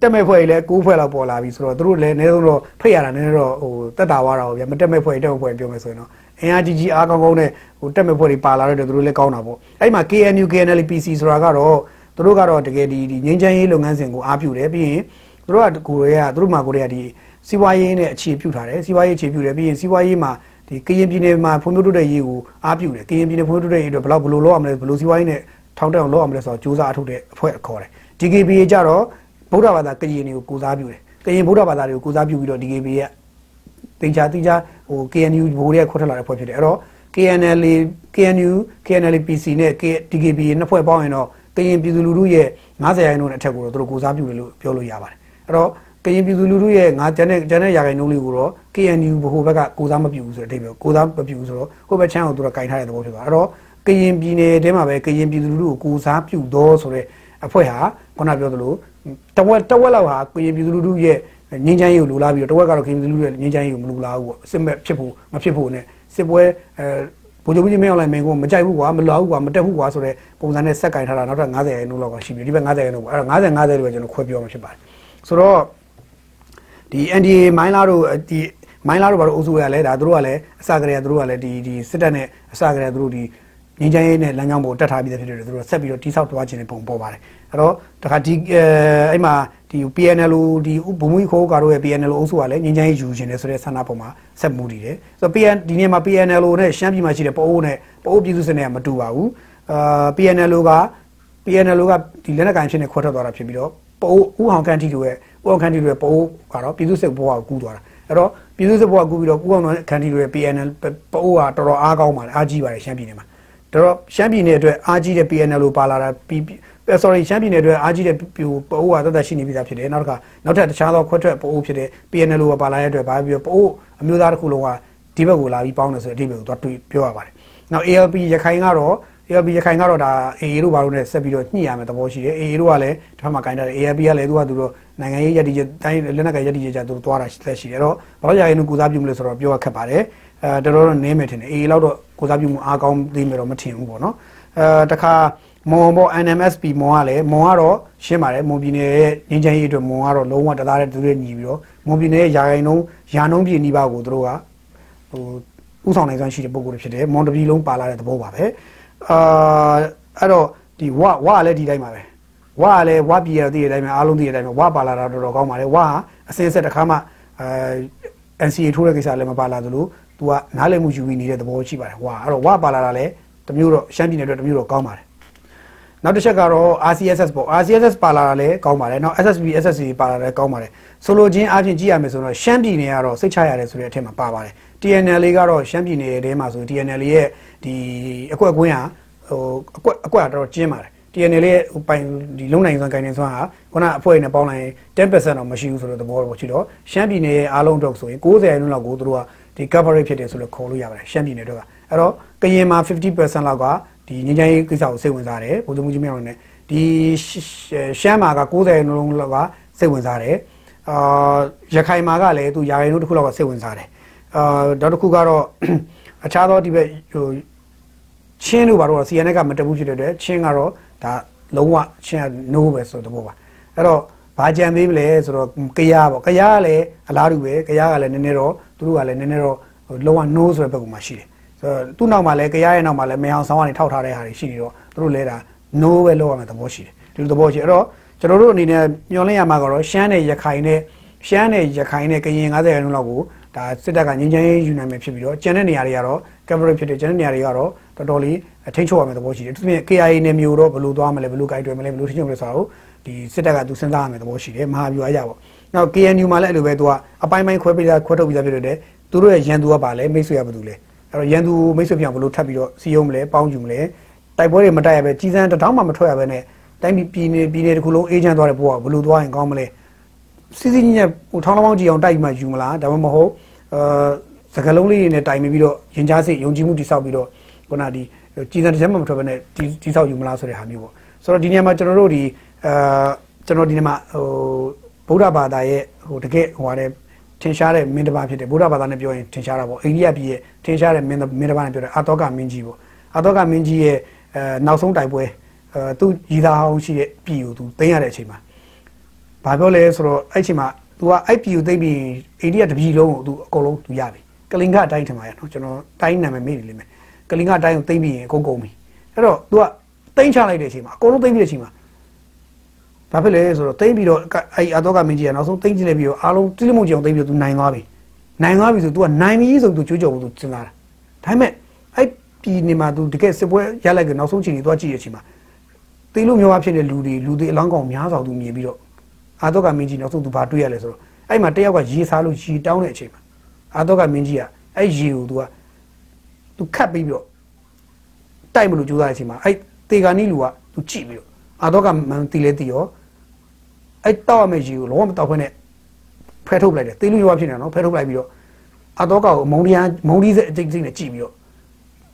တက်မဲ့ဖွဲ့ကြီးလဲ9ဖွဲ့လောက်ပေါ်လာပြီဆိုတော့သူတို့လည်းအနည်းဆုံးတော့ဖိတ်ရတာနည်းနည်းတော့ဟိုတက်တာသွားတာပေါ့ဗျာမတက်မဲ့ဖွဲ့တက်မဲ့ဖွဲ့ပြောမယ်ဆိုရင်တော့ အင်အားကြီးကြီးအားကောင်းကောင်းနဲ့ဟိုတက်မဲ့ဖွဲ့တွေပါလာတော့သူတို့လည်းကောင်းတာပေါ့အဲ့မှာ KNU KNL PC ဆိုတာကတော့သူတို့ကတော့တကယ်ဒီဒီငင်းချမ်းရေးလုပ်ငန်းစဉ်ကိုအားပြုတယ်ပြီးရင်သူတို့ကကိုရီးယားသူတို့မှာကိုရီးယားဒီစီးပွားရေးနဲ့အခြေပြုထားတယ်စီးပွားရေးအခြေပြုတယ်ပြီးရင်စီးပွားရေးမှာဒီကရင်ပြည်နယ်မှာဖွံ့ဖြိုးတိုးတက်ရေးကိုအားပြုတယ်ကရင်ပြည်နယ်ဖွံ့ဖြိုးတိုးတက်ရေးအတွက်ဘယ်လောက်ဘယ်လိုလုပ်အောင်လဲဘယ်လိုစီးပွားရေးနဲ့ထောင်တက်အောင်လုပ်အောင်လဲဆိုတော့စူးစမ်းအထုတ်တဲ့အဖွဲ့ခေါ်တယ် DKBA ကြတော့ဗုဒ္ဓဘာသာကရင်တွေကိုကိုစားပြုတယ်ကရင်ဗုဒ္ဓဘာသာတွေကိုကိုစားပြုပြီးတော့ DKBA ရဲ့ တင်ချာတိချာဟို KNU ဘိုးရဲ့ခွတ်ထလာတဲ့ဖွဲ့ဖြစ်တယ်အဲ့တော့ KNL KNU KNL PC နဲ့ DKBA နှစ်ဖွဲ့ပေါင်းရင်တော့ကရင်ပြည်သူလူထုရဲ့90ရာခိုင်နှုန်းနဲ့အထက်ကိုတော့သူတို့ကိုစားပြုတယ်လို့ပြောလို့ရပါတယ်အဲ့တော့ကရင်ပြည်သူလူထုရဲ့ငါကျန်တဲ့ကျန်တဲ့ရာခိုင်နှုန်းလေးကိုတော့ KNU ဘိုးဘက်ကကိုစားမပြုဘူးဆိုတဲ့အဓိပ္ပာယ်ကိုစားမပြုဘူးဆိုတော့ကိုယ့်ဘက်ချမ်းကိုသူတို့ကင်ထားတဲ့သဘောဖြစ်သွားအဲ့တော့ကရင်ပြည်နယ်ထဲမှာပဲကရင်ပြည်သူလူထုကိုကိုစားပြုတော့ဆိုတဲ့အဖွဲ့ဟာခုနပြောသလိုတဝက်တဝက်လောက်ဟာကရင်ပြည်သူလူထုရဲ့ ငင်းချမ်းရေးကိုလိုလားပြီးတော့တဝက်ကတော့ကရင်ပြည်သူလူထုရဲ့ငင်းချမ်းရေးကိုမလိုလားဘူးပေါ့စစ်မဲ့ဖြစ်ဖို့မဖြစ်ဖို့နဲ့စစ်ပွဲအဲဗိုလ်ချုပ်ကြီးမင်းအောင်လှိုင်မင်းကိုမကြိုက်ဘူးကွာမလောဘူးကွာမတက်ဘူးကွာဆိုတဲ့ပုံစံနဲ့စက်ကင်ထားတာနောက်ထပ်90ရာခိုင်နှုန်းလောက်ကရှိပြီဒီဘက်90ရာခိုင်နှုန်းပေါ့အဲ့တော့50 50လို့ပဲကျွန်တော်ခွဲပြောမှာဖြစ်ပါတယ်ဆိုတော့ဒီ NDA မိုင်းလာတို့ဒီမိုင်းလာတို့ဘာလို့အုပ်စုရလဲဒါတို့ကလည်းအစကတည်းကတို့ကလည်းဒီဒီစစ်တပ်နဲ့အစကတည်းကတို့ဒီငင်းချမ်းရေးနဲ့လမ်းကြောင်းပေါ်တက်ထားပြီးတဲ့ဖြစ်တယ်တို့ဆက်ပြီးတော့တိဆောက်သွားခြင်းနဲ့ပုံပေါ်ပါတယ်အဲ့တော့တခါဒီအဲ့မှာ ဒီ PNL ဒီဘုံမူခိုးကာတို့ရဲ့ PNL အုပ်စုကလည်းငင်းချမ်းရေးယူခြင်းနဲ့ဆိုတဲ့ဆန္ဒပုံမှာဆက်မူတည်တယ်ဆိုတော့ PN ဒီနေ့မှာ PNL နဲ့ရှမ်းပြည်မှာရှိတဲ့ပအိုးနဲ့ပအိုးပြည်သူစစ်နဲ့မတူပါဘူးအာ PNL က PNL ကဒီလက်နက်ကိုင်ဖြစ်နေခွဲထွက်သွားတာဖြစ်ပြီးတော့ပအိုးဥဟောင်ကန်တီတို့ရဲ့ဥဟောင်ကန်တီတို့ရဲ့ပအိုးကတော့ပြည်သူစစ်ဘဝကိုကူးသွားတာအဲ့တော့ပြည်သူစစ်ဘဝကူးပြီးတော့ဥဟောင်ကန်တီတို့ရဲ့ PNL ပအိုးကတော်တော်အားကောင်းပါတယ်အားကြီးပါတယ်ရှမ်းပြည်နယ်မှာတော့ရှမ်းပြည်နယ်အတွက်အားကြီးတဲ့ PNL လို့ပါလာတာ sorry ရှမ်းပြည်နယ်အတွက်အားကြီးတဲ့ပအိုးကတသက်ရှိနေပြီသားဖြစ်တယ်နောက်တစ်ခါနောက်ထပ်တခြားသောခွဲထွက်ပအိုးဖြစ်တဲ့ PNL လို့ပါလာတဲ့အတွက်ဘာပြီးတော့ပအိုးအမျိုးသားတစ်ခုလုံးကဒီဘက်ကိုလာပြီးပေါင်းတယ်ဆိုတဲ့အဓိပ္ပာယ်ကိုသွားတွေ့ပြောရပါတယ်နောက် ALP ရခိုင်ကတော့ ALP ရခိုင်ကတော့ဒါ AA တို့ဘာလို့လဲဆက်ပြီးတော့ညှိရမယ်သဘောရှိတယ် AA တို့ကလည်းတစ်ဖက်မှာဂိုင်းတာတယ် ALP ကလည်းသူကသူတို့နိုင်ငံရေးရည်တည်ချက်တိုင်းလက်နက်ကရည်တည်ချက်ကြသူတို့သွားတာဆက်ရှိတယ်အဲ့တော့ဘာလို့ရရင်ကူစားပြုမလဲဆိုတော့ပြောရခက်ပါတယ်အဲတော်တော်တော့နင်းမယ်ထင်တယ် AA လောက်တော့ကူစားပြုမှုအားကောင်းသေးမယ်တော့မထင်ဘူးပေါ့နော်အဲတခါ မွန်ပေါ့ NMSP မွန်ကလည်းမွန်ကတော့ရှင်းပါတယ်မွန်ပြည်နယ်ရဲ့ငင်းချမ်းရေးအတွက်မွန်ကတော့လုံးဝတသားတဲ့သူတွေညီပြီးတော့မွန်ပြည်နယ်ရဲ့ယာရိုင်နှုန်းယာနှုန်းပြည်နှီးပါကိုသူတို့ကဟိုဥဆောင်နိုင်စွမ်းရှိတဲ့ပုံကိုယ်တွေဖြစ်တယ်မွန်တပြည်လုံးပါလာတဲ့သဘောပါပဲအာအဲ့တော့ဒီဝဝကလည်းဒီတိုင်းပါပဲဝကလည်းဝပြည်ရတဲ့တိုင်းမှာအားလုံးသိတဲ့အတိုင်းမှာဝပါလာတာတော်တော်ကောင်းပါတယ်ဝကအစင်းဆက်တစ်ခါမှအဲ NCA ထိုးတဲ့ကိစ္စလည်းမပါလာသလိုသူကနားလည်မှုယူပြီးနေတဲ့သဘောရှိပါတယ်ဝါအဲ့တော့ဝါပါလာတာလည်းတမျိုးတော့ရှမ်းပြည်နယ်အတွက်တမျိုးတော့ကောင်းပါတယ် နောက်တစ်ချက်ကတော့ RCSS ပေါ့ RCSS ပါလာတာလည်းကောင်းပါတယ်နောက် SSB SSC ပါလာလည်းကောင်းပါတယ်ဆိုလိုချင်းအပြင်ကြည့်ရမယ်ဆိုတော့ရှမ်းပြည်နယ်ကတော့စိတ်ချရတယ်ဆိုတဲ့အထက်မှာပါပါတယ် TNL လေးကတော့ရှမ်းပြည်နယ်ထဲမှာဆို TNL ရဲ့ဒီအကွက်ကွင်းဟာဟိုအကွက်အကွက်တော့ကျင်းပါတယ် TNL ရဲ့ဟိုပိုင်ဒီလုံနိုင်စွမ်းကိုင်းနေစွမ်းဟာခုနအဖွဲ့နဲ့ပေါင်းလိုက်ရင်10%တော့မရှိဘူးဆိုတော့သဘောတော့ရှိတော့ရှမ်းပြည်နယ်ရဲ့အားလုံးတော့ဆိုရင်90ရာခိုင်နှုန်းလောက်ကိုသူတို့ကဒီ coverage ဖြစ်တယ်ဆိုလို့ခေါ်လို့ရပါတယ်ရှမ်းပြည်နယ်တော့အဲ့တော့ကရင်မှာ50%လောက်က ဒီငញ្ញရေးကိစ္စကိုစိတ်ဝင်စားတယ်ဗိုလ်ချုပ်မှုကြီးမြောက်နေဒီရှမ်းမှာက90ရာခိုင်နှုန်းလောက်ကစိတ်ဝင်စားတယ်အာရခိုင်မှာကလည်းသူရာခိုင်နှုန်းတစ်ခုလောက်ကစိတ်ဝင်စားတယ်အာနောက်တစ်ခုကတော့အခြားသောဒီဘက်ဟိုချင်းတို့ဘာလို့ CNN ကမတက်ဘူးဖြစ်တဲ့အတွက်ချင်းကတော့ဒါလုံးဝချင်းက no ပဲဆိုတဲ့ဘောပါအဲ့တော့ဘာကြံသေးမလဲဆိုတော့ကရားပေါ့ကရားကလည်းအလားတူပဲကရားကလည်းနည်းနည်းတော့သူတို့ကလည်းနည်းနည်းတော့လုံးဝ no ဆိုတဲ့ဘက်ကမှရှိတယ် ဆိုတော့သူ့နောက်မှာလည်းကရားရဲ့နောက်မှာလည်းမအောင်ဆောင်ကနေထောက်ထားတဲ့ဟာတွေရှိနေတော့သူတို့လဲတာ no ပဲလောက်ရမယ်သဘောရှိတယ်ဒီလိုသဘောရှိအဲ့တော့ကျွန်တော်တို့အနေနဲ့ညွှန်လင်းရမှာကတော့ရှမ်းနဲ့ရခိုင်နဲ့ရှမ်းနဲ့ရခိုင်နဲ့ကရင်90ရာခိုင်နှုန်းလောက်ကိုဒါစစ်တပ်ကငင်းချမ်းရေးယူနိုင်မယ်ဖြစ်ပြီးတော့ကျန်တဲ့နေရာတွေကတော့ coverage ဖြစ်တယ်ကျန်တဲ့နေရာတွေကတော့တော်တော်လေးထိန်းချုပ်ရမယ်သဘောရှိတယ်သူပြင် KIA နဲ့မျိုးတော့ဘယ်လိုသွားမလဲဘယ်လိုကြိုက်တွယ်မလဲဘယ်လိုထိန်းချုပ်မလဲဆိုတာကိုဒီစစ်တပ်ကသူစဉ်းစားရမယ်သဘောရှိတယ်မဟာဗျူဟာအရပေါ့နောက် KNU မှာလည်းအဲ့လိုပဲသူကအပိုင်းပိုင်းခွဲပေးတာခွဲထုတ်ပြီးသားဖြစ်တဲ့သူတို့ရဲ့ရန်သူကပါလဲမိတ်ဆွေရဘာလို့လဲ အဲ့တော့ရန်သူမိတ်ဆွေပြောင်းဘယ်လိုထပ်ပြီးတော့စီယုံမလဲပေါင်းယူမလဲတိုက်ပွဲတွေမတိုက်ရပဲကြီးစံတထောင်မှမထွက်ရပဲနဲ့တိုင်းပြည်ပြည်နေပြည်နေတစ်ခုလုံးအေဂျင့်သွားတဲ့ဘုရားဘယ်လိုသွားရင်ကောင်းမလဲစီစီညက်ဟိုထောင်းလောင်းကြည့်အောင်တိုက်မှယူမလားဒါမှမဟုတ်အာစကလုံးလေးတွေနဲ့တိုင်ပြီးတော့ရင်ကြားစိတ်ယုံကြည်မှုတိဆောက်ပြီးတော့ခုနဒီကြည်စံတစ်ချက်မှမထွက်ဘဲနဲ့ဒီတိဆောက်ယူမလားဆိုတဲ့ဟာမျိုးပေါ့ဆိုတော့ဒီနေရာမှာကျွန်တော်တို့ဒီအာကျွန်တော်ဒီနေရာမှာဟိုဗုဒ္ဓဘာသာရဲ့ဟိုတကယ်ဟိုဟာတဲ့ ထင်ရှားတဲ့မင်းတစ်ပါးဖြစ်တယ်ဗုဒ္ဓဘာသာနဲ့ပြောရင်ထင်ရှားတာပေါ့အိန္ဒိယပြည်ရဲ့ထင်ရှားတဲ့မင်းမင်းတစ်ပါးနဲ့ပြောတယ်အာတောကမင်းကြီးပေါ့အာတောကမင်းကြီးရဲ့အဲနောက်ဆုံးတိုက်ပွဲအဲသူရည်သားအောင်ရှိတဲ့ပြည်ကိုသူသိမ်းရတဲ့အချိန်မှာဘာပြောလဲဆိုတော့အဲ့ချိန်မှာ तू ကအဲ့ပြည်ကိုသိမ်းပြီးအိန္ဒိယတပြည်လုံးကို तू အကုန်လုံး तू ရပြီကလင်္ကာတိုင်းထင်ပါရဲ့နော်ကျွန်တော်တိုင်းနာမည်မေ့နေလိမ့်မယ်ကလင်္ကာတိုင်းကိုသိမ်းပြီးရင်အကုန်ကုန်ပြီအဲ့တော့ तू ကသိမ်းချလိုက်တဲ့အချိန်မှာအကုန်လုံးသိမ်းပြီးတဲ့အချိန်မှာ ဘာဖြစ်လဲဆိုတော့သိမ်းပြီးတော့အဲ့အတော့ကမင်းကြီးကနောက်ဆုံးသိမ်းကြည့်လိုက်ပြီးတော့အားလုံးတိလမုံကြအောင်သိမ်းပြီးတော့ तू နိုင်သွားပြီနိုင်သွားပြီဆို तू ကနိုင်ပြီဆို तू ကြွကြော်ဖို့ तू စဉ်းစားတာဒါပေမဲ့အဲ့ပြည်နေမှာ तू တကယ်စစ်ပွဲရလိုက်ကနောက်ဆုံးချိန်ကြီးသွားကြည့်ရချိန်မှာတေးလို့မျိုးအဖြစ်တဲ့လူတွေလူတွေအလောင်းကောင်များစွာ तू မြင်ပြီးတော့အာတော့ကမင်းကြီးနောက်ဆုံး तू ဘာတွေ့ရလဲဆိုတော့အဲ့မှာတယောက်ကရေစားလို့ရေတောင်းတဲ့အချိန်မှာအာတော့ကမင်းကြီးကအဲ့ရေကို तू က तू ခတ်ပြီးတော့တိုက်မလို့ကြိုးစားတဲ့အချိန်မှာအဲ့တေဂာနီလူက तू ကြည့်ပြီးတော့အာတော့ကမန်တီလဲတီရော အဲ့တောက်ရမယ့်ရေကိုလုံးဝမတောက်ခွင့်နဲ့ဖဲထုတ်လိုက်တယ်တေးလူရွာဖြစ်နေတယ်နော်ဖဲထုတ်လိုက်ပြီးတော့အာတော့ကကိုမုံဒီယာမုံဒီစက်အကျိတ်စိတ်နဲ့ကြည့်ပြီးတော့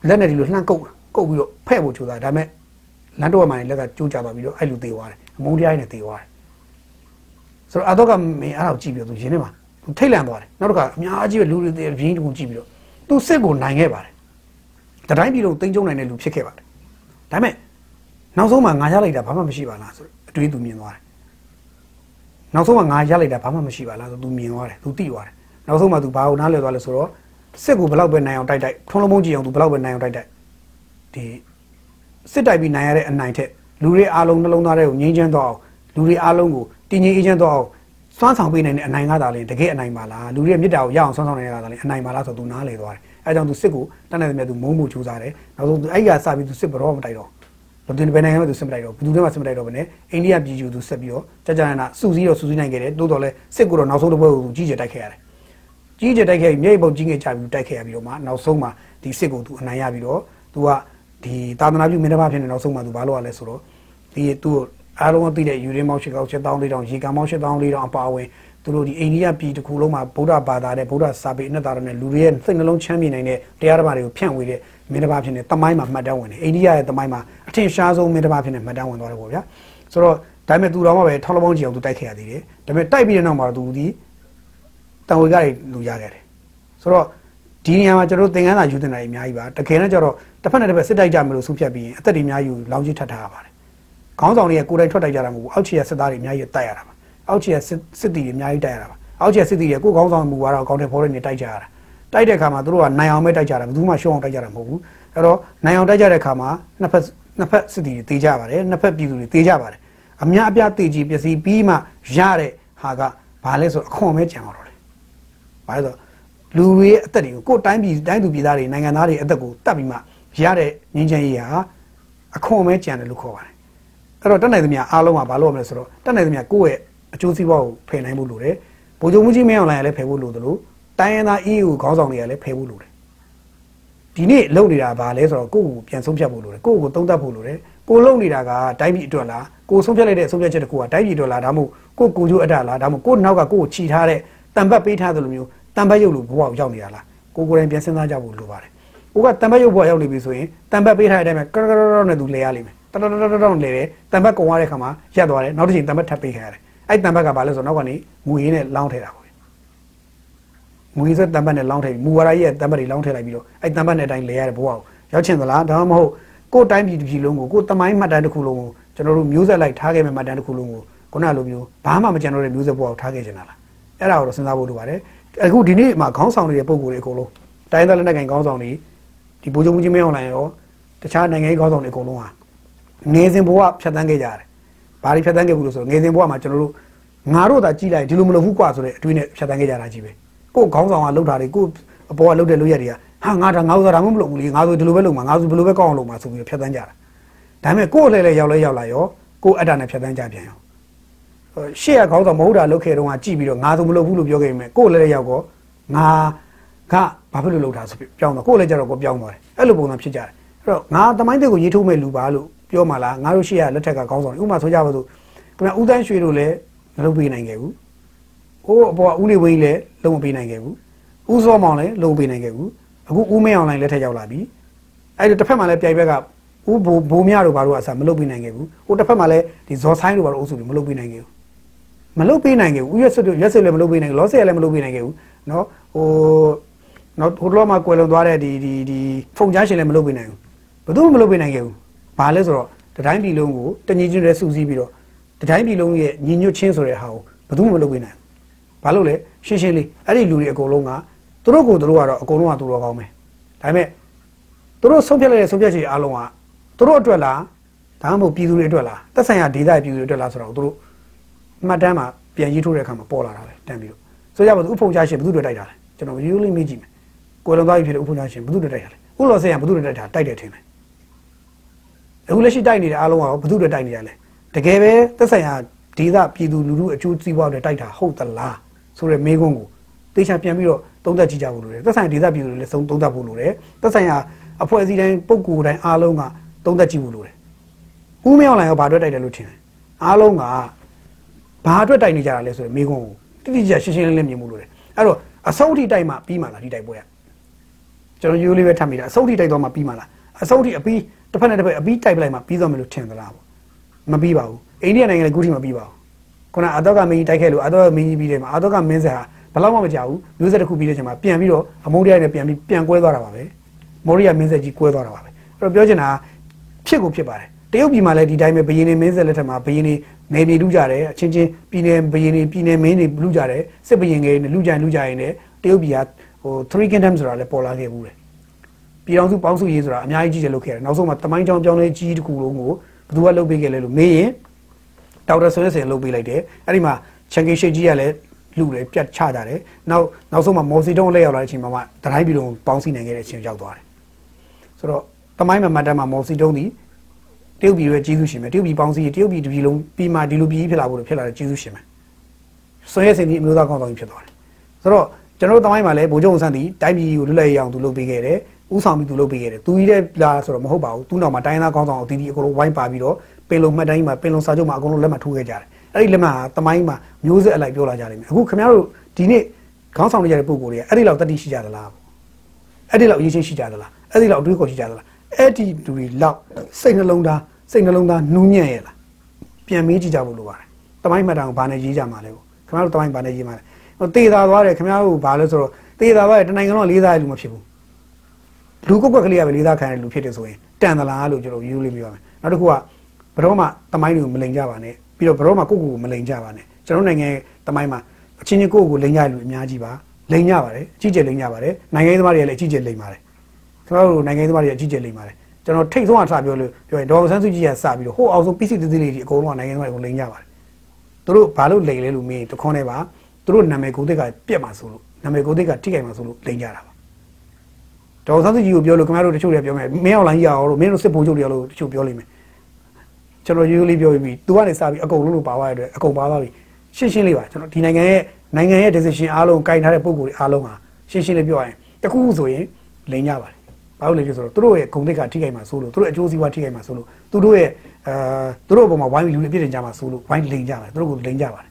လက်နဲ့ဒီလိုလှမ်းကုတ်ကုတ်ပြီးတော့ဖဲ့ဖို့ကြိုးစားဒါပေမဲ့လန်တော့မှလည်းလက်ကကြိုးကြသွားပြီးတော့အဲ့လိုတေးသွားတယ်မုံဒီယာနဲ့တေးသွားတယ်ဆိုတော့အာတော့ကမင်းအဲ့ဒါကိုကြည့်ပြီးတော့သူရင်းနေမှာသူထိတ်လန့်သွားတယ်နောက်တစ်ခါအများကြီးပဲလူတွေတေးပြင်းတူကြည့်ပြီးတော့သူစစ်ကိုနိုင်ခဲ့ပါတယ်တတိုင်းပြည်လုံးတင်းကျုံနိုင်တဲ့လူဖြစ်ခဲ့ပါတယ်ဒါပေမဲ့နောက်ဆုံးမှငါရလိုက်တာဘာမှမရှိပါလားဆိုအတွေးသူမြင်သွားတယ် နောက်ဆုံးမှငါရလိုက်တာဘာမှမရှိပါလားဆိုသူမြင်သွားတယ်သူသိသွားတယ်နောက်ဆုံးမှသူဘာကိုနားလည်သွားလဲဆိုတော့စစ်ကိုဘယ်လောက်ပဲနိုင်အောင်တိုက်တိုက်ထုံးလုံးမုံကြည့်အောင်သူဘယ်လောက်ပဲနိုင်အောင်တိုက်တိုက်ဒီစစ်တိုက်ပြီးနိုင်ရတဲ့အနိုင်ထက်လူတွေအားလုံးနှလုံးသားတွေကိုငြိမ်းချမ်းတော့အောင်လူတွေအားလုံးကိုတည်ငြိမ်အေးချမ်းတော့အောင်စွမ်းဆောင်ပေးနိုင်တဲ့အနိုင်ကသာလေတကယ်အနိုင်ပါလားလူတွေရဲ့မြစ်တာကိုရအောင်စွမ်းဆောင်နိုင်ရတာလေအနိုင်ပါလားဆိုသူနားလည်သွားတယ်အဲကြောင့်သူစစ်ကိုတတ်နိုင်တဲ့မြတ်သူမုံမှုကြိုးစားတယ်နောက်ဆုံးသူအဲ့ရစပြီးသူစစ်ဘရောမတိုက်တော့ ဘယ်သူဘယ်နိုင်ငံမှသူစစ်မတိုက်တော့ဘယ်သူမှစစ်မတိုက်တော့ဘဲနဲ့အိန္ဒိယပြည်သူသူဆက်ပြီးတော့ကြာကြာနာစူစီးတော့စူစီးနိုင်ခဲ့တယ်တိုးတော်လဲစစ်ကိုတော့နောက်ဆုံးတစ်ပွဲကိုကြီးကျယ်တိုက်ခဲ့ရတယ်ကြီးကျယ်တိုက်ခဲ့ပြီးမြေပုံကြီးငယ်ချပြီးတိုက်ခဲ့ရပြီးတော့မှနောက်ဆုံးမှဒီစစ်ကိုသူအနိုင်ရပြီးတော့သူကဒီသာသနာပြုမင်းတစ်ပါးဖြစ်နေနောက်ဆုံးမှသူဘာလို့ရလဲဆိုတော့ဒီသူ့အားလုံးသိတဲ့ယူရင်းမောင်းရှိကောက်ချက်တောင်းလေးတောင်ရေကမောင်းရှိတောင်းလေးတောင်အပါအဝင် သူတို့ဒီအိန္ဒိယပြည်တစ်ခုလုံးမှာဗုဒ္ဓဘာသာနဲ့ဗုဒ္ဓစာပေအနှစ်သာရနဲ့လူတွေရဲ့စိတ်နှလုံးချမ်းမြေနိုင်တဲ့တရားဓမ္မတွေကိုဖြန့်ဝေတဲ့မင်းတစ်ပါးဖြစ်နေတမိုင်းမှာမှတ်တမ်းဝင်တယ်အိန္ဒိယရဲ့တမိုင်းမှာအထင်ရှားဆုံးမင်းတစ်ပါးဖြစ်နေမှတ်တမ်းဝင်သွားတယ်ပေါ့ဗျာဆိုတော့ဒါပေမဲ့သူတော်မှပဲထောက်လပေါင်းကြီးအောင်သူတိုက်ခဲ့ရသေးတယ်ဒါပေမဲ့တိုက်ပြီးတဲ့နောက်မှာသူဒီတန်ဝေကတွေလူရခဲ့တယ်ဆိုတော့ဒီနေရာမှာကျွန်တော်သင်္ကန်းသာယူတင်တာအများကြီးပါတကယ်တော့ကျတော့တစ်ဖက်နဲ့တစ်ဖက်စစ်တိုက်ကြမလို့ဆုံးဖြတ်ပြီးရင်အသက်တွေအများကြီးလောင်းကြီးထပ်ထားရပါတယ်ခေါင်းဆောင်တွေကကိုယ်တိုင်ထွက်တိုက်ကြတာမဟုတ်ဘူးအောက်ခြေကစစ်သားတွေအများကြီးတိုက်ရတာပါ အောက်ခြေကစစ်တီတွေအများကြီးတိုက်ရတာပါအောက်ခြေစစ်တီတွေကိုခေါင်းဆောင်မူကတော့အကောင့်ထဲပေါ်နေတိုက်ကြရတာတိုက်တဲ့အခါမှာသူတို့ကနိုင်အောင်ပဲတိုက်ကြတာဘယ်သူမှရှုံးအောင်တိုက်ကြတာမဟုတ်ဘူးအဲ့တော့နိုင်အောင်တိုက်ကြတဲ့အခါမှာနှစ်ဖက်နှစ်ဖက်စစ်တီတွေတေးကြပါတယ်နှစ်ဖက်ပြည်သူတွေတေးကြပါတယ်အများအပြားတေးကြီးပစ္စည်းပြီးမှရတဲ့ဟာကဘာလဲဆိုအခွန်ပဲကြံတော့တယ်ဘာလဲဆိုလူတွေရဲ့အသက်တွေကိုကိုယ်တိုင်းပြည်တိုင်းသူပြည်သားတွေနိုင်ငံသားတွေအသက်ကိုတတ်ပြီးမှရတဲ့ငင်းချင်ရေးဟာအခွန်ပဲကြံတယ်လို့ခေါ်ပါတယ်အဲ့တော့တက်နိုင်သမျှအားလုံးကဘာလုပ်ရမလဲဆိုတော့တက်နိုင်သမျှကိုယ့်ရဲ့ အကျိုးစီးပွားကိုဖယ်နိုင်ဖို့လိုတယ်ဗိုလ်ချုပ်မှုကြီးမင်းအောင်လှိုင်ကလည်းဖယ်ဖို့လိုတယ်လို့တိုင်းရင်းသား EU ခေါင်းဆောင်တွေကလည်းဖယ်ဖို့လိုတယ်ဒီနေ့လုံနေတာဘာလဲဆိုတော့ကိုယ့်ကိုပြန်ဆုံးဖြတ်ဖို့လိုတယ်ကိုယ့်ကိုသုံးသပ်ဖို့လိုတယ်ကိုလုံနေတာကတိုင်းပြည်အတွက်လားကိုဆုံးဖြတ်လိုက်တဲ့ဆုံးဖြတ်ချက်တစ်ခုကတိုင်းပြည်အတွက်လားဒါမှမဟုတ်ကိုကိုကျိုးအတ္တလားဒါမှမဟုတ်ကိုနောက်ကကိုကိုခြီထားတဲ့တံပတ်ပေးထားသလိုမျိုးတံပတ်ရုပ်လိုဘဝကိုရောက်နေတာလားကိုကိုယ်တိုင်ပြန်စဉ်းစားကြဖို့လိုပါတယ်ကိုကတံပတ်ရုပ်ဘဝရောက်နေပြီဆိုရင်တံပတ်ပေးထားတဲ့အတိုင်းပဲကရကရရနဲ့သူလဲရလိမ့်မယ်တတတတတလဲတယ်တံပတ်ကုံရတဲ့ခါမှာရက်သွားတယ်နောက်တစ်ချိန်တံပတ်ထပ်ပေးခဲ့ရတယ် အဲ့တံပတ်ကဘာလဲဆိုတော့နောက်ကနေငွေရင်းနဲ့လောင်းထည့်တာပေါ့ငွေစက်တံပတ်နဲ့လောင်းထည့်မူဝါဒရဲ့တံပတ်တွေလောင်းထည့်လိုက်ပြီးတော့အဲ့တံပတ်နဲ့အတိုင်းလဲရတဲ့ဘဝကိုရောက်ချင်သလားဒါမှမဟုတ်ကိုယ်တိုင်းပြည်တစ်ပြည်လုံးကိုကိုယ်တမိုင်းမှတ်တမ်းတစ်ခုလုံးကိုကျွန်တော်တို့မျိုးဆက်လိုက်ထားခဲ့မဲ့မှတ်တမ်းတစ်ခုလုံးကိုခုနလိုမျိုးဘာမှမကြံတော့တဲ့မျိုးဆက်ဘဝကိုထားခဲ့ချင်တာလားအဲ့ဒါကိုတော့စဉ်းစားဖို့လိုပါတယ်အခုဒီနေ့မှာခေါင်းဆောင်နေတဲ့ပုံကိုယ်တွေအကုန်လုံးတိုင်းသားလက်နက်ကိုင်ခေါင်းဆောင်တွေဒီဗိုလ်ချုပ်မှုကြီးမင်းအောင်လှိုင်ရောတခြားနိုင်ငံရေးခေါင်းဆောင်တွေအကုန်လုံးဟာငယ်စဉ်ဘဝဖြတ်တန်းခဲ့ကြရတယ် ဘာတွေဖြတ်တန်းခဲ့ဘူးလို့ဆိုတော့ငယ်စဉ်ဘဝမှာကျွန်တော်တို့ငါတို့သာကြည်လိုက်ဒီလိုမလုပ်ဘူးကွာဆိုတဲ့အတွေးနဲ့ဖြတ်တန်းခဲ့ကြတာကြီးပဲကိုယ်ခေါင်းဆောင်ကလှုပ်တာတွေကိုအပေါ်ကလှုပ်တဲ့လူရက်တွေကဟာငါဒါငါ့ဥစားဒါမှမလုပ်ဘူးလေငါဆိုဒီလိုပဲလုပ်မှာငါဆိုဘယ်လိုပဲကောင်းအောင်လုပ်မှာဆိုပြီးဖြတ်တန်းကြတာဒါပေမဲ့ကိုယ်လည်းလည်းရောက်လဲရောက်လာရောကိုယ်အတ္တနဲ့ဖြတ်တန်းကြပြန်ရောရှေ့ကခေါင်းဆောင်မဟုတ်တာလုပ်ခဲ့တော့ကကြည့်ပြီးတော့ငါဆိုမလုပ်ဘူးလို့ပြောခဲ့ရင်ကိုယ်လည်းရောက်ကောငါကဘာဖြစ်လို့လုပ်တာဆိုပြီးပြောင်းတော့ကိုယ်လည်းကြတော့ကိုပြောင်းသွားတယ်အဲ့လိုပုံစံဖြစ်ကြတယ်အဲ့တော့ငါတမိုင်းတွေကိုရေးထိုးမဲ့လူပါလို့ ပြောမှလားငါတို့ရှိရလက်ထက်ကကောင်းဆောင်ဥမာဆိုကြပါစို့ခင်ဗျဦးတန်းရွှေတို့လည်းမလုပ်ပေးနိုင်ခဲ့ဘူး။အိုးအပေါ်ဦးနေဝင်းလည်းလုံးမပေးနိုင်ခဲ့ဘူး။ဦးစောမောင်လည်းလုံးပေးနိုင်ခဲ့ဘူး။အခုဦးမင်းအောင်လည်းလက်ထက်ရောက်လာပြီ။အဲ့ဒီတစ်ဖက်မှာလည်းပြိုင်ဘက်ကဦးဘိုးဘိုးမြတို့ဘာလို့အစားမလုပ်ပေးနိုင်ခဲ့ဘူး။ဟိုတစ်ဖက်မှာလည်းဒီဇော်ဆိုင်တို့ဘာလို့အုပ်စုတွေမလုပ်ပေးနိုင်ခဲ့ဘူး။မလုပ်ပေးနိုင်ခဲ့ဘူး။ဦးရွှေတို့ရွှေလည်းမလုပ်ပေးနိုင်ခဲ့ဘူး။လော့ဆယ်လည်းမလုပ်ပေးနိုင်ခဲ့ဘူး။နော်ဟိုနော်ဟိုတော့မှကွယ်လွန်သွားတဲ့ဒီဒီဒီဖုန်ချားရှင်လည်းမလုပ်ပေးနိုင်ဘူး။ဘယ်သူမှမလုပ်ပေးနိုင်ခဲ့ဘူး ဘာလဲဆိုတော့တတိုင်းပြည်လုံးကိုတညီချင်းတွေစူးစီးပြီးတော့တတိုင်းပြည်လုံးရဲ့ညီညွတ်ချင်းဆိုတဲ့ဟာကိုဘယ်သူမှမလုပ်ပေးနိုင်ဘူးဘာလို့လဲရှင်းရှင်းလေးအဲ့ဒီလူတွေအကုန်လုံးကသူတို့ကိုသူတို့ကတော့အကုန်လုံးကသူတော်ကောင်းပဲဒါပေမဲ့သူတို့ဆုံးဖြတ်လိုက်တဲ့ဆုံးဖြတ်ချက်အားလုံးကသူတို့အတွက်လားဒါမှမဟုတ်ပြည်သူတွေအတွက်လားသက်ဆိုင်ရာဒေသပြည်သူတွေအတွက်လားဆိုတော့သူတို့မှတ်တမ်းမှာပြန်ရေးထိုးတဲ့အခါမှာပေါ်လာတာပဲတန်ပြီးတော့ဆိုကြပါစို့ဥဖုံချရှင်ဘယ်သူတွေတိုက်တာလဲကျွန်တော်ရိုးလေးမေးကြည့်မယ်ကိုယ်လုံးသားကြီးဖြစ်တဲ့ဥဖုံချရှင်ဘယ်သူတွေတိုက်တာလဲဥလောဆရာဘယ်သူတွေတိုက်တာတိုက်တယ်ထင်တယ် အခုလက်ရှိတိုက်နေတဲ့အားလုံးကဘယ်သူတွေတိုက်နေရလဲတကယ်ပဲသက်ဆိုင်ရာဒေသပြည်သူလူထုအကျိုးစီးပွားတွေတိုက်တာဟုတ်သလားဆိုတဲ့မေးခွန်းကိုတေချာပြန်ပြီးတော့သုံးသပ်ကြည့်ကြဖို့လိုတယ်သက်ဆိုင်ဒေသပြည်သူတွေလည်းသုံးသုံးသပ်ဖို့လိုတယ်သက်ဆိုင်ရာအဖွဲ့အစည်းတိုင်းပုံကိုယ်တိုင်းအားလုံးကသုံးသပ်ကြည့်ဖို့လိုတယ်ဦးမင်းအောင်လိုင်ကဘာအတွက်တိုက်တယ်လို့ထင်တယ်အားလုံးကဘာအတွက်တိုက်နေကြတာလဲဆိုတဲ့မိကုံးကိုတိတိကျကျရှင်းရှင်းလင်းလင်းမြင်မှုလိုတယ်အဲ့တော့အဆုံးထိတိုက်မှပြီးမှလားဒီတိုက်ပွဲကကျွန်တော်ရိုးလေးပဲထပ်မိတာအဆုံးထိတိုက်တော့မှပြီးမှလားအဆုံးထိအပြီး တစ်ဖက်နဲ့တစ်ဖက်အပြီးတိုက်ပလိုက်မှပြီးသွားမယ်လို့ထင်သလားပေါ့မပြီးပါဘူးအိန္ဒိယနိုင်ငံလည်းခုထိမပြီးပါဘူးခုနအတော့ကမင်းကြီးတိုက်ခဲ့လို့အတော့မင်းကြီးပြီးတယ်မှာအတော့ကမင်းဆက်ဟာဘယ်တော့မှမကြောက်ဘူးမျိုးဆက်တစ်ခုပြီးတဲ့ချိန်မှာပြန်ပြီးတော့အမုန်းတရားနဲ့ပြန်ပြီးပြန်ကွဲသွားတာပါပဲမော်ရီယာမင်းဆက်ကြီးကွဲသွားတာပါပဲအဲ့တော့ပြောချင်တာဖြစ်ကိုဖြစ်ပါတယ်တရုတ်ပြည်မှာလည်းဒီတိုင်းပဲဘယင်းနေမင်းဆက်လက်ထက်မှာဘယင်းနေနေပြည်လူကြတယ်အချင်းချင်းပြည်နယ်ဘယင်းနေပြည်နယ်မင်းနေလူကြတယ်စစ်ဘယင်းငယ်နေလူကြရင်လူကြရင်လည်းတရုတ်ပြည်ကဟို3 kingdom ဆိုတာလည်းပေါ်လာခဲ့ဘူးလေ ပြည်တော်စုပေါင်းစုရေးဆိုတာအများကြီးကြီးတယ်လုပ်ခဲ့တယ်နောက်ဆုံးမှာတမိုင်းချောင်းပြောင်းလဲကြီးတစ်ခုလုံးကိုဘယ်သူကလုပ်ပေးခဲ့လဲလို့မေးရင်ဒေါက်တာဆွေးစင်လုပ်ပေးလိုက်တယ်အဲ့ဒီမှာချန်ကီရှိတ်ကြီးကလည်းလူတွေပြတ်ချကြတယ်နောက်နောက်ဆုံးမှာမော်စီတုံးလက်ရောက်လာတဲ့အချိန်မှာမှတတိုင်းပြည်လုံးပေါင်းစည်းနိုင်ခဲ့တဲ့အချိန်ရောက်သွားတယ်ဆိုတော့တမိုင်းမှာမှတ်တမ်းမှာမော်စီတုံးဒီတရုတ်ပြည်ရဲ့ကျေးဇူးရှင်ပဲတရုတ်ပြည်ပေါင်းစည်းတရုတ်ပြည်တစ်ပြည်လုံးပြီးမှဒီလိုပြည်ဖြစ်လာဖို့ဖြစ်လာတဲ့ကျေးဇူးရှင်ပဲဆွေးရစင်ဒီအမျိုးသားကောင်းဆောင်ကြီးဖြစ်သွားတယ်ဆိုတော့ကျွန်တော်တို့တမိုင်းမှာလည်းဗိုလ်ချုပ်အောင်ဆန်းဒီတိုင်းပြည်ကိုလွတ်လပ်ရေးအောင်သူလုပ်ပေးခဲ့တယ် ဥဆောင်ပြီးသူလုပ်ပေးခဲ့တယ်သူကြီးတဲ့လားဆိုတော့မဟုတ်ပါဘူးသူ့နောက်မှာတိုင်းသားကောင်းဆောင်အသီးသီးအကုန်လုံးဝိုင်းပါပြီးတော့ပင်လုံမှတ်တိုင်းမှာပင်လုံစာချုပ်မှာအကုန်လုံးလက်မှတ်ထိုးခဲ့ကြတယ်အဲ့ဒီလက်မှတ်ဟာတမိုင်းမှာမျိုးဆက်အလိုက်ပြောလာကြလိမ့်မယ်အခုခင်ဗျားတို့ဒီနေ့ခေါင်းဆောင်နေကြတဲ့ပုံကိုယ်တွေကအဲ့ဒီလောက်တတိရှိကြသလားအဲ့ဒီလောက်အရေးချင်းရှိကြသလားအဲ့ဒီလောက်အတွေးခေါ်ရှိကြသလားအဲ့ဒီလူတွေလောက်စိတ်နှလုံးသားစိတ်နှလုံးသားနူးညံ့ရဲ့လားပြန်မေးကြည့်ကြဖို့လိုပါတယ်တမိုင်းမှတ်တမ်းကိုဘာနဲ့ရေးကြမှာလဲကိုခင်ဗျားတို့တမိုင်းဘာနဲ့ရေးမှာလဲတေသာသွားတယ်ခင်ဗျားတို့ဘာလဲဆိုတော့တေသာသွားတယ်တနိုင်ငံလုံးလေးစားရလူမဖြစ်ဘူး လူကွက်ကွက်ကလေးကပဲလေးစားခံရလူဖြစ်တယ်ဆိုရင်တန်သလားလို့ကျွန်တော်ယူလို့ပြောရမယ်နောက်တစ်ခုကဘယ်တော့မှတမိုင်းတွေကိုမလိန်ကြပါနဲ့ပြီးတော့ဘယ်တော့မှကိုယ့်ကိုယ်ကိုမလိန်ကြပါနဲ့ကျွန်တော်နိုင်ငံတမိုင်းမှာအချင်းချင်းကိုယ့်ကိုယ်လိန်ကြလူအများကြီးပါလိန်ကြပါတယ်အကြီးကျယ်လိန်ကြပါတယ်နိုင်ငံရေးသမားတွေကလည်းအကြီးကျယ်လိန်ပါတယ်ကျွန်တော်တို့နိုင်ငံရေးသမားတွေအကြီးကျယ်လိန်ပါတယ်ကျွန်တော်ထိတ်ဆုံးအစပြောလို့ပြောရင်ဒေါ်ဆန်းစုကြည်ကစပြီးတော့ဟိုအောင်ဆုံး PC တည်တည်လေးတွေအကုန်လုံးကနိုင်ငံသမားတွေကိုလိန်ကြပါတယ်သူတို့ဘာလို့လိန်လဲလို့မေးတခွန်းနဲ့ပါသူတို့နာမည်ကိုယ်သစ်ကပြက်မှာဆိုလို့နာမည်ကိုယ်သစ်ကထိခိုက်မှာဆိုလို့လိန်ကြတာပါ ဒေါ်ဆန်းစုကြည်ကိုပြောလို့ခင်ဗျားတို့တချို့တွေပြောမယ်မင်းအောင်လိုင်းကြီးရောလို့မင်းတို့စစ်ဘိုလ်ချုပ်တွေရောလို့တချို့ပြောလိမ့်မယ်ကျွန်တော်ရိုးရိုးလေးပြောပြီးသူကနေစပြီးအကုန်လုံးလို့ပါသွားတဲ့အတွက်အကုန်ပါသွားပြီရှင်းရှင်းလေးပါကျွန်တော်ဒီနိုင်ငံရဲ့နိုင်ငံရဲ့ decision အားလုံးကင်ထားတဲ့ပုံကိုယ်တွေအားလုံးဟာရှင်းရှင်းလေးပြောရရင်တခုခုဆိုရင်လိန်ကြပါတယ်ဘာလို့လဲပြောဆိုတော့သူတို့ရဲ့ဂုဏ်သိက္ခာထိခိုက်မှာဆိုလို့သူတို့အကျိုးစီးပွားထိခိုက်မှာဆိုလို့သူတို့ရဲ့အာသူတို့အပေါ်မှာဝိုင်းပြီးလူတွေပြစ်တင်ကြမှာဆိုလို့ဝိုင်းလိန်ကြပါတယ်သူတို့ကိုလိန်ကြပါတယ်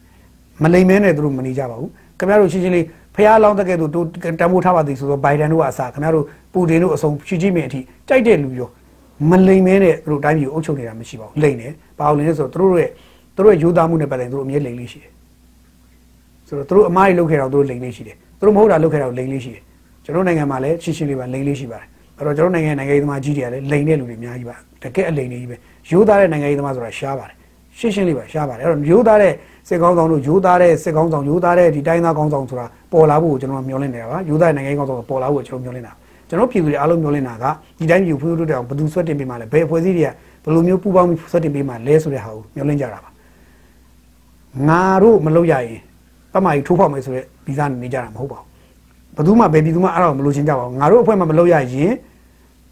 မလိန်မဲနဲ့သူတို့မနေကြပါဘူးခင်ဗျားတို့ရှင်းရှင်းလေးဖះလောင်းတဲ့ကဲတို့တန်ဖိုးထားပါသည်ဆိုတော့ဘိုင်ဒန်တို့ကအစားခင်ဗျားတို့ ပူတင်တို့အစုံရှီဂျီမင်အထိကြိုက်တဲ့လူပြောမလိန်မဲနဲ့သူတို့တိုင်းပြည်ကိုအုပ်ချုပ်နေတာမရှိပါဘူးလိန်တယ်ဘာလို့လဲဆိုတော့သူတို့ရဲ့သူတို့ရဲ့ယူသားမှုနဲ့ပတ်သက်သူတို့အမြဲလိန်လေးရှိတယ်ဆိုတော့သူတို့အမားကြီးလုပ်ခဲ့တော့သူတို့လိန်လေးရှိတယ်သူတို့မဟုတ်တာလုပ်ခဲ့တော့လိန်လေးရှိတယ်ကျွန်တော်နိုင်ငံမှာလည်းရှင်းရှင်းလေးပါလိန်လေးရှိပါတယ်အဲ့တော့ကျွန်တော်နိုင်ငံနိုင်ငံရေးသမားကြီးတွေကလည်းလိန်တဲ့လူတွေအများကြီးပါတကယ်အလိန်တွေကြီးပဲယူသားတဲ့နိုင်ငံရေးသမားဆိုတာရှားပါတယ်ရှင်းရှင်းလေးပါရှားပါတယ်အဲ့တော့ယူသားတဲ့စစ်ကောင်းဆောင်တို့ယူသားတဲ့စစ်ကောင်းဆောင်ယူသားတဲ့ဒီတိုင်းသားကောင်းဆောင်ဆိုတာပေါ်လာဖို့ကိုကျွန်တော်မျှော်လင့်နေတာပါယူသားတဲ့နိုင်ငံရေးကောင်းဆောင်ပေါ်လာဖို့ကျွန်တော်မျှော်လင့်တာ ကျွန်တော်ပြည်သူတွေအားလုံးမျှော်လင့်တာကဒီတိုင်းပြည်ဖွံ့ဖြိုးတိုးတက်အောင်ဘယ်သူဆွတ်တင်ပေးမှလဲဘယ်အဖွဲ့အစည်းတွေကဘယ်လိုမျိုးပူးပေါင်းပြီးဆွတ်တင်ပေးမှလဲဆိုတဲ့ဟာကိုမျှော်လင့်ကြတာပါငါတို့မလုပ်ရရင်ပတ်မကြီးထိုးဖောက်မယ်ဆိုတဲ့ဗီဇနေကြတာမဟုတ်ပါဘူးဘယ်သူမှဘယ်ပြည်သူမှအဲ့ဒါကိုမလို့ချင်းကြပါဘူးငါတို့အဖွဲ့မှမလုပ်ရရင်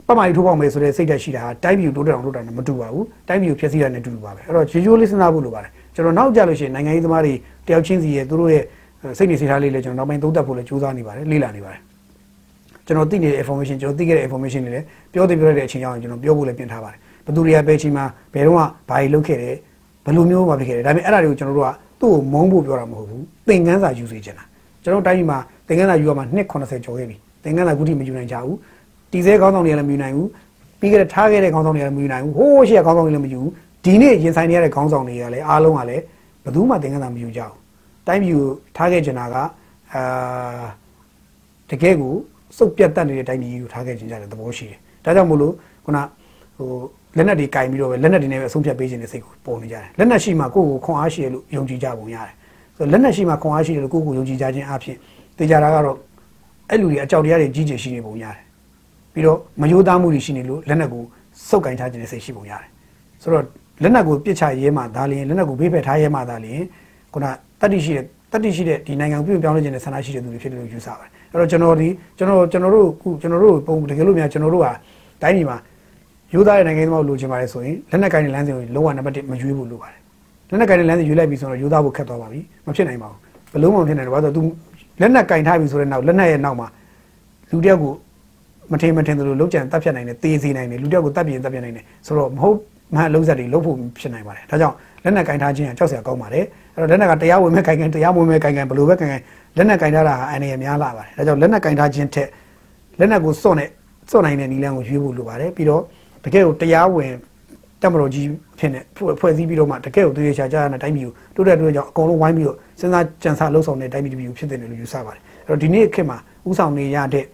ပတ်မကြီးထိုးပေါက်မယ်ဆိုတဲ့စိတ်ဓာတ်ရှိတာဟာတိုင်းပြည်ကိုတိုးတက်အောင်လုပ်တာနဲ့မတူပါဘူးတိုင်းပြည်ကိုဖျက်ဆီးတာနဲ့တူတူပါပဲအဲ့တော့ရိုးရိုးလေးစဉ်းစားဖို့လိုပါတယ်ကျွန်တော်နောက်ကြလို့ရှိရင်နိုင်ငံရေးသမားတွေတယောက်ချင်းစီရဲ့သူတို့ရဲ့စိတ်နေစိတ်ထားလေးလည်းကျွန်တော်နောက်ပိုင်းသုံးသပ်ဖို့လည်းကြိုးစားနေပါတယ်လေ့လာနေပါတယ် ကျွန်တော်သိနေတဲ့ information ကျွန်တော်သိခဲ့တဲ့ information တွေလည်းပြောသိပြောရတဲ့အချိန်ရောက်ရင်ကျွန်တော်ပြောဖို့လည်းပြင်ထားပါတယ်ဘယ်သူတွေကဘယ်ချိန်မှာဘယ်တော့မှဘာတွေလုပ်ခဲ့တယ်ဘယ်လိုမျိုးမှဖြစ်ခဲ့တယ်ဒါပေမဲ့အဲ့ဒါတွေကိုကျွန်တော်တို့ကသူ့ကိုမုန်းဖို့ပြောတာမဟုတ်ဘူးသင်ခန်းစာယူစေချင်တာကျွန်တော်တိုင်းပြည်မှာသင်ခန်းစာယူရမှာ290ကျော်ခဲ့ပြီသင်ခန်းစာခုထိမယူနိုင်ကြဘူးတီစဲခေါင်းဆောင်တွေကလည်းမယူနိုင်ဘူးပြီးခဲ့တဲ့ထားခဲ့တဲ့ခေါင်းဆောင်တွေကလည်းမယူနိုင်ဘူးဟိုးရှေ့ခေါင်းဆောင်တွေလည်းမယူဘူးဒီနေ့ရင်ဆိုင်နေရတဲ့ခေါင်းဆောင်တွေကလည်းအားလုံးကလည်းဘယ်သူမှသင်္ကန်းသာမယူကြဘူးတိုင်းပြည်ကိုထားခဲ့ကြတာကအာတကယ်ကို စုပ်ပြတ်တတ်နေတဲ့တိုင်းပြည်ကိုထားခဲ့ကြတဲ့သဘောရှိတယ်ဒါကြောင့်မို့လို့ခုနဟိုလက်နက်တွေကင်ပြီးတော့ပဲလက်နက်တွေနဲ့ပဲအဆုံးဖြတ်ပေးခြင်းတဲ့စိတ်ကိုပေါ်နေကြတယ်လက်နက်ရှိမှကိုယ့်ကိုခွန်အားရှိရလို့ယုံကြည်ကြပုံရတယ်ဆိုတော့လက်နက်ရှိမှခွန်အားရှိတယ်လို့ကိုယ့်ကိုယုံကြည်ကြခြင်းအဖြစ်တေချာတာကတော့အဲ့လူတွေအကြောက်တရားတွေကြီးကျယ်ရှိနေပုံရတယ်ပြီးတော့မယိုးသားမှုတွေရှိနေလို့လက်နက်ကိုစုပ်ကင်ထားခြင်းတဲ့စိတ်ရှိပုံရတယ်ဆိုတော့လက်နက်ကိုပြစ်ချရဲမှဒါလျင်လက်နက်ကိုဘေးဖယ်ထားရဲမှဒါလျင်ခုနတတိရှိတဲ့ တတိရှိတဲ့ဒီနိုင်ငံပြုပြောင်းလဲခြင်းနဲ့ဆန္ဒရှိတဲ့သူတွေဖြစ်တယ်လို့ယူဆပါတယ်အဲ့တော့ကျွန်တော်ဒီကျွန်တော်ကျွန်တော်တို့ခုကျွန်တော်တို့ပုံတကယ်လို့များကျွန်တော်တို့ဟာတိုင်းပြည်မှာယူသားတဲ့နိုင်ငံသားကိုလိုချင်ပါတယ်ဆိုရင်လက်နက်ကိုင်တဲ့လမ်းစဉ်ကိုလုံးဝနံပါတ်1မရွေးဖို့လိုပါတယ်လက်နက်ကိုင်တဲ့လမ်းစဉ်ရွေးလိုက်ပြီဆိုတော့ယူသားဖို့ခက်သွားပါပြီမဖြစ်နိုင်ပါဘူးဘယ်လုံးမှမဖြစ်နိုင်ဘူးဘာလို့လဲ तू လက်နက်ကင်ထားပြီဆိုတဲ့နောက်လက်နက်ရဲ့နောက်မှာလူတယောက်ကိုမထင်မထင်သလိုလုံးကြံတပ်ဖြတ်နိုင်တယ်တေးစီနိုင်တယ်လူတယောက်ကိုတပ်ပြင်းတပ်ပြနိုင်တယ်ဆိုတော့မဟုတ်မှန်လုံးဆက်တွေလုံးဖို့ဖြစ်နိုင်ပါတယ်ဒါကြောင့်လက်နက်ကင်ထားခြင်းကကြောက်စရာကောင်းပါတယ် အဲ့တော့လက်နက်ကတရားဝင်မဲ့ကင်ကင်တရားဝင်မဲ့ကင်ကင်ဘယ်လိုပဲကင်ကင်လက်နက်ကင်ထားတာအန္တရာယ်များလာပါတယ်ဒါကြောင့်လက်နက်ကင်ထားခြင်းထက်လက်နက်ကိုစွန့်နဲ့စွန့်နိုင်တဲ့နည်းလမ်းကိုရွေးဖို့လိုပါတယ်ပြီးတော့တကယ်ကိုတရားဝင်တက်မတော်ကြီးဖြစ်နေဖွဲ့စည်းပြီးတော့မှတကယ်ကိုသူရချာကြရတဲ့တိုင်းပြည်ကိုတိုးတက်တိုးတက်ကြောင့်အကုန်လုံးဝိုင်းပြီးတော့စဉ်းစားကြံစားလှုပ်ဆောင်တဲ့တိုင်းပြည်တစ်ပြည်ကိုဖြစ်တယ်လို့ယူဆပါတယ်အဲ့တော့ဒီနေ့ခေတ်မှာဥဆောင်နေရတဲ့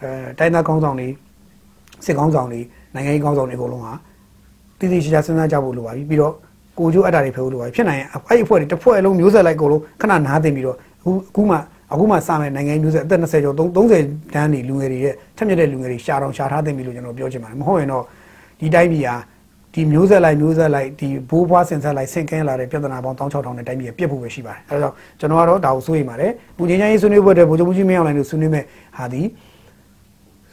အဲတိုင်းသားကောင်းဆောင်တွေစစ်ကောင်းဆောင်တွေနိုင်ငံရေးကောင်းဆောင်တွေအကုန်လုံးဟာတည်တည်ချာချာစဉ်းစားကြဖို့လိုပါပြီပြီးတော့ ကိုကျိုးအပ်တာတွေဖယ်ဖို့လိုပါပြီဖြစ်နိုင်ရင်အဲ့ဒီအဖွဲ့တွေတစ်ဖွဲ့လုံးမျိုးဆက်လိုက်အကုန်လုံးခဏနားသိပြီးတော့အခုအခုမှအခုမှစမယ်နိုင်ငံမျိုးဆက်အသက်20ကျော်30တန်းနေလူငယ်တွေရဲ့ထက်မြက်တဲ့လူငယ်တွေရှာတော့ရှာထားသိပြီလို့ကျွန်တော်ပြောချင်ပါတယ်မဟုတ်ရင်တော့ဒီတိုင်းပြည်ဟာဒီမျိုးဆက်လိုက်မျိုးဆက်လိုက်ဒီဘိုးဘွားဆင်ဆက်လိုက်ဆင်ကင်းလာတဲ့ပြဿနာပေါင်း16000နဲ့တိုင်းပြည်ပြစ်ဖို့ပဲရှိပါတယ်အဲဒါကြောင့်ကျွန်တော်ကတော့ဒါကိုစိုးရိမ်ပါတယ်ပူငင်းချမ်းရေးဆွေးနွေးပွဲတဲ့ဗိုလ်ချုပ်မှုကြီးမင်းအောင်လှိုင်တို့ဆွေးနွေးမဲ့ဟာဒီ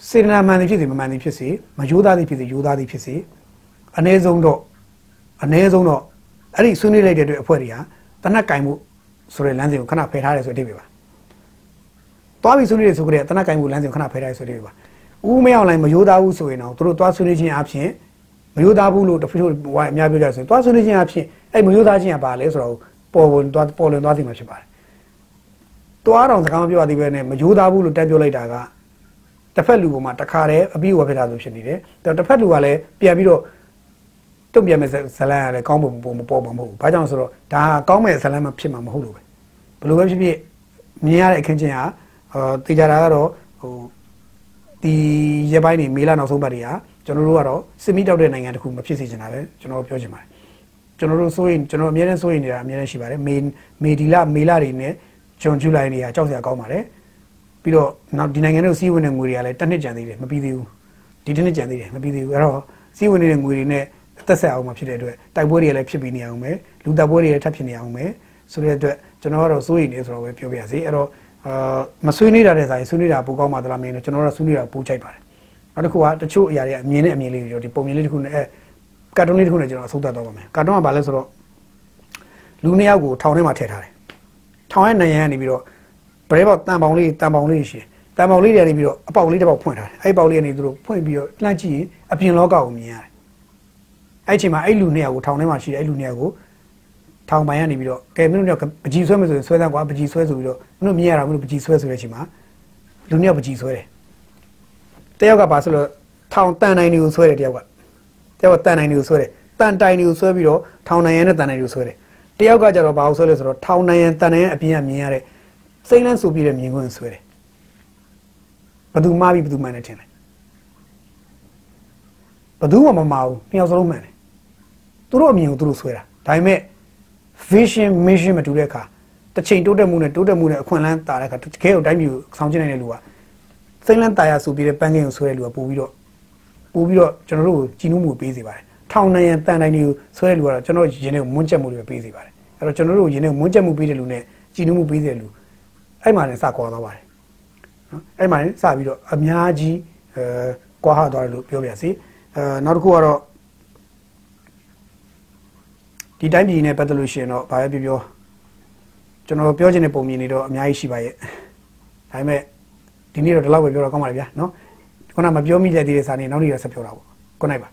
စေတနာမှန်သည်ဖြစ်စေမမှန်သည်ဖြစ်စေမယိုးသားသည်ဖြစ်စေယိုးသားသည်ဖြစ်စေအ ਨੇ ဆုံးတော့ အ ਨੇ ဆုံးတော့အဲ့ဒီဆွေးနွေးလိုက်တဲ့အတွက်အဖွဲ့တွေဟာတနက်ကင်မှုဆိုတဲ့လမ်းစဉ်ကိုခဏဖယ်ထားတယ်ဆိုတဲ့အဓိပ္ပာယ်ပါသွားပြီးဆွေးနွေးရဆိုကြတဲ့တနက်ကင်မှုလမ်းစဉ်ကိုခဏဖယ်ထားရဆိုတဲ့အဓိပ္ပာယ်ပါဦးမင်းအောင်လှိုင်မယိုးသားဘူးဆိုရင်တော့သူတို့သွားဆွေးနွေးခြင်းအပြင်မယိုးသားဘူးလို့တချို့ဝိုင်းအများပြောကြဆိုရင်သွားဆွေးနွေးခြင်းအဖြစ်အဲ့မယိုးသားခြင်းကဘာလဲဆိုတော့ပေါ်ပေါ်သွားပေါ်လွင်သွားသိမှာဖြစ်ပါတယ်။သွားတော်စကားမပြောရသေးပဲနဲ့မယိုးသားဘူးလို့တက်ပြောလိုက်တာကတစ်ဖက်လူပေါ်မှာတခါတည်းအပြီးဝယ်ဖြစ်တာဆိုဖြစ်နေတယ်။ဒါတစ်ဖက်လူကလည်းပြန်ပြီးတော့ တုံ့ပြန်မဲ့ဇလန်ကလည်းကောင်းပုံပုံမပေါ်မှာမဟုတ်ဘူး။ဘာကြောင့်ဆိုတော့ဒါကကောင်းမဲ့ဇလန်မှဖြစ်မှာမဟုတ်လို့ပဲ။ဘယ်လိုပဲဖြစ်ဖြစ်မြင်ရတဲ့အခင်းချင်းဟာအာတေချာတာကတော့ဟိုဒီရပိုင်းနေမေလနောက်ဆုံးပတ်တွေဟာကျွန်တော်တို့ကတော့စစ်မီတောက်တဲ့နိုင်ငံတစ်ခုမဖြစ်စေချင်တာပဲကျွန်တော်ပြောချင်ပါတယ်ကျွန်တော်တို့စိုးရင်ကျွန်တော်အများနဲ့စိုးရင်နေတာအများနဲ့ရှိပါတယ်မေမေဒီလာမေလာတွေနဲ့ဂျွန်ဂျူလိုင်တွေကကြောက်စရာကောင်းပါတယ်ပြီးတော့နောက်ဒီနိုင်ငံတို့စီးဝင်တဲ့ငွေတွေကလည်းတစ်နှစ်ကြံသေးတယ်မပြီးသေးဘူးဒီတစ်နှစ်ကြံသေးတယ်မပြီးသေးဘူးအဲ့တော့စီးဝင်နေတဲ့ငွေတွေနဲ့အ သက်ဆက်အောင်မှဖြစ်တဲ့အတွက်တိုက်ပွဲတွေလည်းဖြစ်ပြီးနေအောင်ပဲလူတပ်ပွဲတွေလည်းထပ်ဖြစ်နေအောင်ပဲဆိုတဲ့အတွက်ကျွန်တော်ကတော့စိုးရင်နေဆိုတော့ပဲပြောပြရစီအဲ့တော့အာမဆွေးနေတာတဲ့ဆိုင်ဆွေးနေတာပိုကောင်းမှသလားမင်းတို့ကျွန်တော်တို့ဆွေးနေတာပိုချိုက်ပါတယ်နောက်တစ်ခုကတချို့အရာတွေအမြင်နဲ့အမြင်လေးတွေရောဒီပုံမြင်လေးတစ်ခုနဲ့အဲကာတွန်းလေးတစ်ခုနဲ့ကျွန်တော်အဆုံးသတ်တော့ပါမယ်ကာတွန်းကဘာလဲဆိုတော့လူနှစ်ယောက်ကိုထောင်ထဲမှာထည့်ထားတယ်ထောင်ရဲ့နိုင်ရန်ကနေပြီးတော့ဗရဲပေါက်တန်ပေါင်လေးတန်ပေါင်လေးရှိတယ်တန်ပေါင်လေးတွေကနေပြီးတော့အပေါက်လေးတစ်ပေါက်ဖွင့်ထားတယ်အဲ့ဒီပေါက်လေးကနေသူတို့ဖွင့်ပြီးတော့လှမ်းကြည့်ရင်အပြင်လောကကိုမြင်ရတယ် အဲ့ဒီအချိန်မှာအဲ့လူနှစ်ယောက်ကိုထောင်ထဲမှာရှိတယ်အဲ့လူနှစ်ယောက်ကိုထောင်ပိုင်းကနေပြီးတော့ကဲမင်းတို့ကပကြီးဆွဲမယ်ဆိုရင်ဆွဲသားကွာပကြီးဆွဲဆိုပြီးတော့မင်းတို့မြင်ရတာမင်းတို့ပကြီးဆွဲဆိုတဲ့အချိန်မှာလူနှစ်ယောက်ပကြီးဆွဲတယ်တယောက်ကပါဆိုတော့ထောင်တန်နိုင်တွေကိုဆွဲတယ်တယောက်ကတယောက်ကတန်နိုင်တွေကိုဆွဲတယ်တန်တိုင်တွေကိုဆွဲပြီးတော့ထောင်နိုင်ရန်နဲ့တန်နိုင်တွေကိုဆွဲတယ်တယောက်ကကြတော့ဘာလို့ဆွဲလဲဆိုတော့ထောင်နိုင်ရန်တန်နိုင်ရန်အပြင်ကမြင်ရတဲ့စိမ့်လန်းဆိုပြီးတဲ့မြင်ကွင်းဆွဲတယ်ဘယ်သူမှားပြီးဘယ်သူမှန်တယ်ထင်တယ်ဘယ်သူမှမမှားဘူးနှစ်ယောက်စလုံးမှန်တယ် သူတို့အမြင်ကိုသူတို့ဆွဲတာဒါပေမဲ့ vision mission မတူတဲ့အခါတစ်ချိန်တိုးတက်မှုနဲ့တိုးတက်မှုနဲ့အခွင့်အလမ်းတာတဲ့အခါတကယ်ကိုတိုင်းပြည်ကိုဆောင်ကျဉ်နိုင်တဲ့လူကစိမ့်လန်းတာရဆိုပြီးတဲ့ပန်းကင်းကိုဆွဲတဲ့လူကပို့ပြီးတော့ပို့ပြီးတော့ကျွန်တော်တို့ကိုကြည်နူးမှုပေးစေပါတယ်ထောင်နိုင်ရန်တန်တိုင်းတွေကိုဆွဲတဲ့လူကတော့ကျွန်တော်ရင်းနဲ့မွန်းချက်မှုတွေပေးစေပါတယ်အဲ့တော့ကျွန်တော်တို့ရင်းနဲ့မွန်းချက်မှုပေးတဲ့လူနဲ့ကြည်နူးမှုပေးတဲ့လူအဲ့မှာလည်းစကွာသွားပါတယ်နော်အဲ့မှာလည်းစပြီးတော့အများကြီးအဲကွာဟသွားတယ်လို့ပြောပြစီအဲနောက်တစ်ခုကတော့ ဒီတိုင်းပြည်နဲ့ပတ်သက်လို့ရှိရင်တော့ဘာပဲပြောပြောကျွန်တော်ပြောချင်တဲ့ပုံမြင်နေတော့အများကြီးရှိပါရဲ့ဒါပေမဲ့ဒီနေ့တော့ဒီလောက်ပဲပြောတော့ကောင်းပါလေဗျာနော်ခုနမပြောမိတဲ့ဒီစာနေနောက်နေ့တော့ဆက်ပြောတာပေါ့ခုနိုင်ပါ